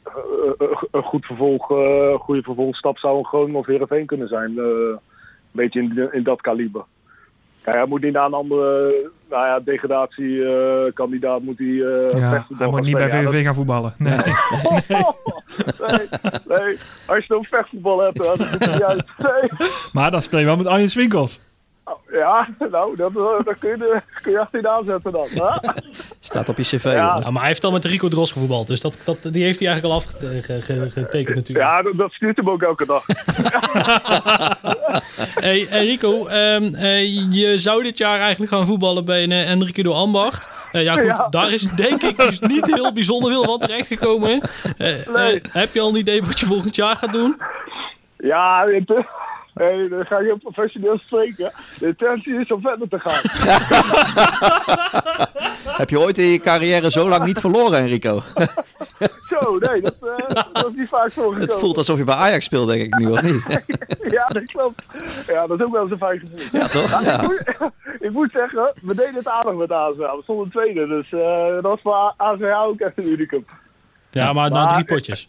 eh, een goed vervolg, eh, goede vervolgstap zou een Groningen of Heerenveen kunnen zijn. Eh, een beetje in, in dat kaliber. Ja, hij moet niet naar een andere nou ja, degradatiekandidaat moet hij eh Ja, hij moet niet bij. Ja, VVV gaan voetballen. Nee. nee, <laughs> nee, als je een vechtvoetbal hebt, dan is het niet uit. Nee. Maar dan speel je wel met Arjen Swinkels. Ja, nou, dat, eh, dat kun, je, kun je achterin aanzetten dan. hè? Staat op je cv. Ja. Ja, maar hij heeft al met Rico Dros gevoetbald. Dus dat, dat, die heeft hij eigenlijk al afgetekend natuurlijk. Ja, dat, dat stuurt hem ook elke dag. <laughs> Hey, hey Rico, ehm, eh, je zou dit jaar eigenlijk gaan voetballen bij een uh, Enrique do Ambacht. Eh, ja goed, Ja. daar is denk ik dus niet heel bijzonder veel van terechtgekomen. Eh, Nee. eh, heb je al een idee wat je volgend jaar gaat doen? Ja, het, nee, dan ga je professioneel spreken. De intentie is om verder te gaan. <laughs> Heb je ooit in je carrière zo lang niet verloren, Enrico? <laughs> Zo, nee, dat, eh, dat is niet vaak voorgekomen. Het voelt alsof je bij Ajax speelt, denk ik nu, of niet? <laughs> Ja, dat klopt. Ja, dat is ook wel eens een fijn gevoel. Ja, toch? Ik, Ja. moet, ik moet zeggen, we deden het aardig met AZH. We stonden tweede, dus eh, dat was voor AZH ook echt een unicum. Ja, maar na Maar- drie potjes.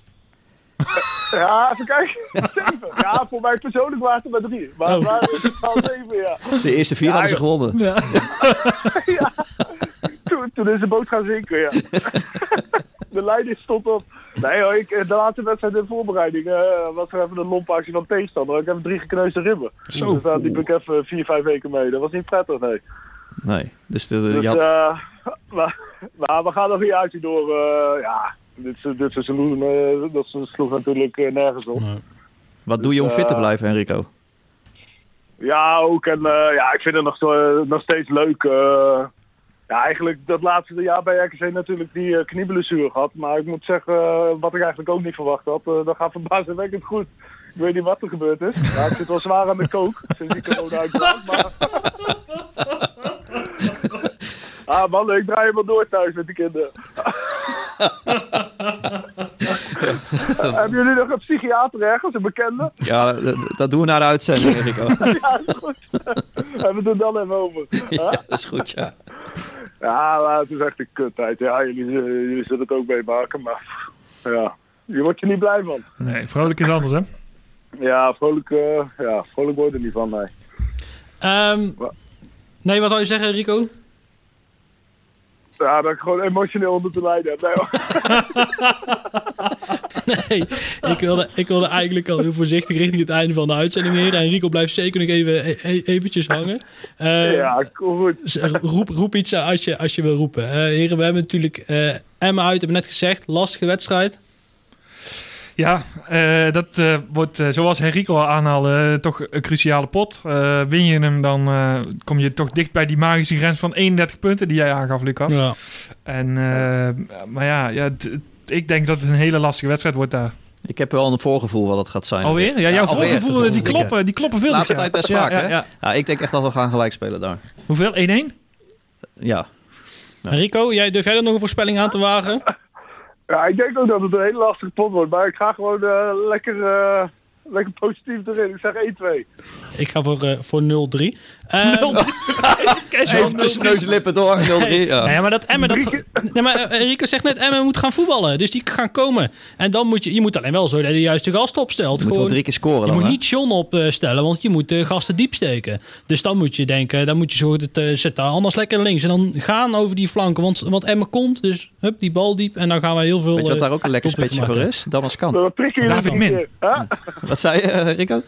<laughs> Ja, even kijken. Zeven. Ja, voor mij persoonlijk waren het er maar drie. Maar Oh. het is al zeven, ja. De eerste vier Ja, hadden ze gewonnen. <laughs> ja. Toen, toen is de boot gaan zinken, ja. <laughs> De leiding stond op. Nee hoor, ik, de laatste wedstrijd in voorbereiding eh, was er even een lompactie van tegenstander. Ik heb drie gekneusde ribben. Zo. Dus daar liep ik even vier, vijf weken mee. Dat was niet prettig, nee. Nee, dus, de, Dus, je had... eh, maar, maar we gaan nog een jaartje door. eh, ja, dit, se- dit seizoen eh, dat sloeg natuurlijk eh, nergens op. Nee. wat doe je om fit te eh, blijven, Enrico? Ja, ook. En eh, ja, ik vind het nog, eh, nog steeds leuk. eh. ja, eigenlijk dat laatste jaar bij RKC natuurlijk die uh, knieblessure gehad. Maar ik moet zeggen, eh, wat ik eigenlijk ook niet verwacht had, eh, dat gaat verbazingwekkend goed. Ik weet niet wat er gebeurd is. Ja, ik zit wel zwaar aan de kook sinds die corona uitkwam. Maar... <laughs> ah man, ik draai helemaal door thuis met de kinderen. <laughs> Hebben jullie nog een psychiater ergens, een bekende? Ja, dat, doen we na de uitzending, Enrico. <laughs> Ja, is goed. Hebben we het er dan even over. <laughs> Ja, dat is goed, ja. Ja, maar het is echt een kuttijd. Ja, jullie, eh, jullie zullen het ook meemaken, maar ja, je wordt er niet blij van. Nee, vrolijk is anders, hè? Ja, vrolijk, eh, ja, vrolijk word je er niet van, nee. Ehm, nee, wat zou je zeggen Rico? Ja, dat ik gewoon emotioneel onder te lijden heb. <laughs> Nee, ik wilde, ik wilde eigenlijk al heel voorzichtig richting het einde van de uitzending heren. En Rico blijft zeker nog even e- e- eventjes hangen. Eh, ja, goed. Roep, roep iets eh, als je, als je wil roepen. Eh heren, we hebben natuurlijk Emma uit, hebben net gezegd. Lastige wedstrijd. Ja, eh, dat eh, wordt, eh, zoals Henrico al aanhaalde, toch een cruciale pot. Eh, win je hem, dan eh, kom je toch dicht bij die magische grens van 31 punten die jij aangaf, Lucas. Ja. En, eh, maar ja, ja ik denk dat het een hele lastige wedstrijd wordt daar. Ik heb wel een voorgevoel wat het gaat zijn. Alweer? Ja, jouw alweer. voorgevoel, die kloppen, die kloppen veel. Laatste ja. tijd best Ja, vaak, ja, hè? ja. Ja, ik denk echt dat we gaan gelijk spelen daar. Hoeveel? 1-1? Ja. Rico, jij, durf jij er nog een voorspelling aan te wagen? Ja, ik denk ook dat het een hele lastige pot wordt, maar ik ga gewoon eh, lekker, eh, lekker positief erin. Ik zeg 1-2. Ik ga voor, eh, voor 0-3. Ehm, <laughs> Even tussen neus en lippen door. 0-3. Nou Ja. maar dat Emmen... Dat, nee, maar eh, Rico zegt net, Emmen moet gaan voetballen. Dus die gaan komen. En dan moet je... Je moet alleen wel zo dat je de juiste gast opstelt. Je moet wel drie keer scoren Je dan, moet hè? niet John opstellen, want je moet de gasten diep steken. Dus dan moet je denken, dan moet je zorgen dat uh, zet daar anders lekker links. En dan gaan over die flanken, want, want Emma komt. Dus hup, die bal diep. En dan gaan wij heel veel... Weet je wat eh, daar ook een lekker doelpunten spetje voor is? Kan. Dan prikken jullie David Min. Wat zei je, eh, Rico?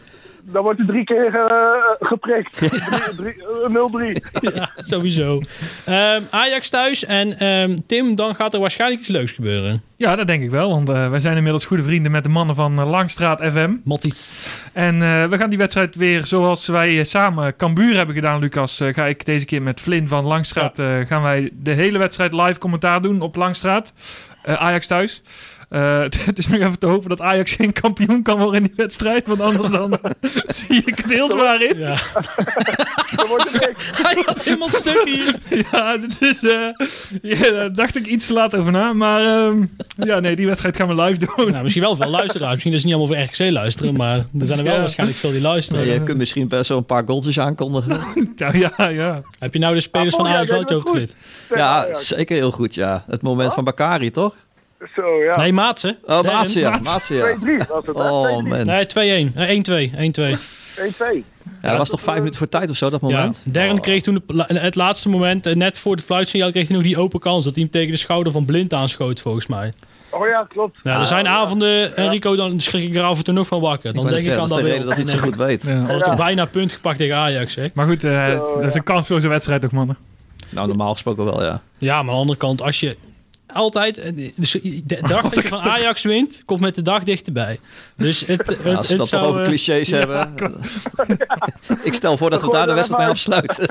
Dan wordt er drie keer eh, geprikt. Drie- drie- eh, 0-3. <laughs> Ja, sowieso. Ehm, Ajax thuis en ehm, Tim, dan gaat er waarschijnlijk iets leuks gebeuren. Ja, dat denk ik wel. Want eh, wij zijn inmiddels goede vrienden met de mannen van Langstraat FM. Matties. En eh, we gaan die wedstrijd weer zoals wij samen Cambuur hebben gedaan, Lucas. ga ik deze keer met Flynn van Langstraat. eh, gaan wij de hele wedstrijd live commentaar doen op Langstraat. Eh, Ajax thuis. Eh, <laughs> het is nog even te hopen dat Ajax geen kampioen kan worden in die wedstrijd. Want anders dan <laughs> zie ik het heel zwaar in. Ja. <laughs> Dan wordt het niks. Hij had helemaal stuk hier. Ja, dit is, eh, ja, daar dacht ik iets te laat over na. Maar ehm, ja, nee, die wedstrijd gaan we live doen. Nou, misschien wel veel luisteraars. Misschien is het niet allemaal voor RKC luisteren, maar er zijn er wel Ja. waarschijnlijk veel die luisteren. je kunt misschien best wel een paar goaltjes aankondigen. Ja, ja, ja. Heb je nou de spelers Ah, van oh, ja, Ajax wel geleerd? Ja, zeker heel goed, ja. Het moment van Bakari, toch? Zo, ja. Nee, Maatsen. Oh. Maatsen, ja. Maatsen. Maatsen, ja. 2-3 was het? Oh, 2-3. man. Nee, 2-1. Eh, 1-2. 1-2. 1-2. Ja, dat was toch vijf minuten voor tijd of zo, dat Ja, moment? Darren Oh. kreeg toen la- het laatste moment, eh, net voor het fluitsignaal, kreeg hij nog die open kans. Dat hij hem tegen de schouder van Blind aanschoot, volgens mij. Oh ja, klopt. Nou, er zijn avonden, Enrico, dan schrik ik er af en toe nog van wakker. Dan Ik denk ik aan dat de reden dat hij het zo goed weet. ja. Had toch bijna punt gepakt tegen Ajax, hè? Maar goed, eh, Zo, dat is ja. een kansloze wedstrijd toch, mannen? Nou, normaal gesproken wel, ja. Ja, maar aan de andere kant, als je altijd... eh, de <laughs> dag dat je van Ajax wint, komt met de dag dichterbij. Dus het, <laughs> het, Ja, als we het dat zou... toch over eh, clichés <laughs> hebben. ik stel voor dat we daar de wedstrijd mee afsluiten.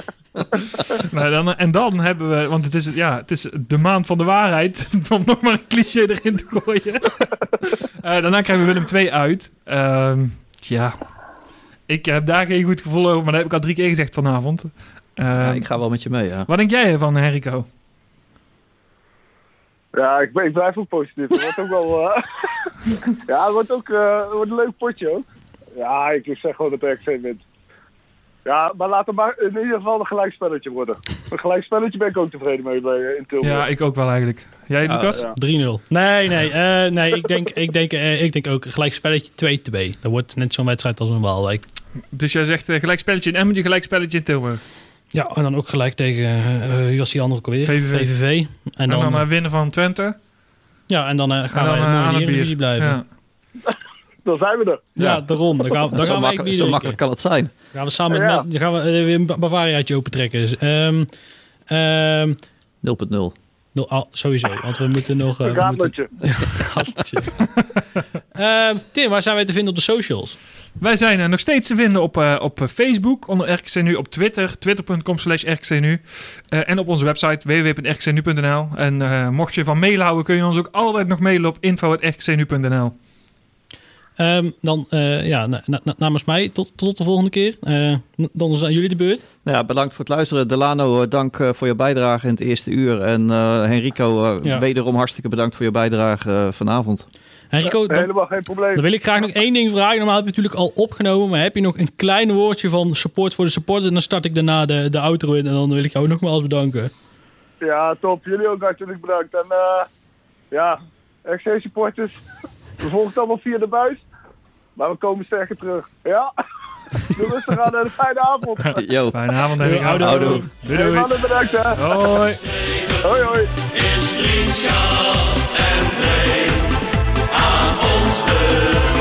Nou, dan, en dan hebben we, want het is, ja, het is de maand van de waarheid, om nog maar een cliché erin te gooien. Eh, daarna krijgen we Willem 2 uit. Ehm ja, ik heb daar geen goed gevoel over, maar dat heb ik al drie keer gezegd vanavond. Ehm, Ja, ik ga wel met je mee, ja. Wat denk jij ervan, Henrico? Ja, ik, ben- ik blijf ook positief. Het wordt ook wel... eh, <laughs> ja, het wordt ook eh, het wordt een leuk potje ook. Ja, ik zeg gewoon dat de RKC wint. Ja, maar laat het maar in ieder geval een gelijkspelletje worden. Een gelijkspelletje ben ik ook tevreden mee bij, eh, in Tilburg. Ja, ik ook wel eigenlijk. Jij, Lucas? ja. 3-0. Nee, nee, eh, nee. Ik denk, ik, denk, eh, ik denk ook gelijk spelletje 2-2. Dat wordt net zo'n wedstrijd als een Waalwijk. Dus jij zegt gelijkspelletje in Emmen, gelijkspelletje in Tilburg. Ja, en dan ook gelijk tegen, eh, eh, wie was die andere ook alweer? VVV. VVV. En En dan, dan, eh, winnen van Twente. ja, en dan eh, gaan en dan wij mooi in aan de Eredivisie blijven. Ja, Ja. <laughs> Dan zijn we er. daarom. Dan gaan, dan zo, gaan we zo makkelijk kan het zijn. Gaan we samen met, Ja. dan gaan we weer een Bavariaatje opentrekken. Ehm ehm 0.0. no, ah, sowieso, want we moeten nog... eh, Een we moeten. <laughs> <laughs> Ehm, Tim, waar zijn wij te vinden op de socials? Wij zijn eh, nog steeds te vinden op, eh, op Facebook, onder RKC Nu, op Twitter, twitter.com slash RKCNU. Eh, en op onze website www.rkcnu.nl. En eh, mocht je van mailen houden, kun je ons ook altijd nog mailen op info.rkcnu.nl. Ehm, dan, eh, ja, na- na- namens mij, tot, tot de volgende keer. Eh, dan zijn jullie de beurt. Nou ja, bedankt voor het luisteren. Delano, eh, dank eh, voor je bijdrage in het eerste uur. En eh Henrico, eh, Ja. wederom hartstikke bedankt voor je bijdrage vanavond. Enrico, dan, Helemaal geen probleem. dan wil ik graag nog één ding vragen. Normaal heb je natuurlijk al opgenomen, maar heb je nog een klein woordje van support voor de supporters? En dan start ik daarna de, de outro in en dan wil ik jou nogmaals bedanken. Ja, top. Jullie ook hartelijk bedankt. En eh ja, RC supporters. We volgen het allemaal via de buis. Maar we komen sterker terug. Ja. <laughs> Doe rustig aan en fijne avond. <laughs> Yo. Fijne avond, Henk. Houdoe. Houdoe. Doei, doei. Hey, bedankt, hè. Hoi. Hoi, hoi. Is Richard en Vree aan ons de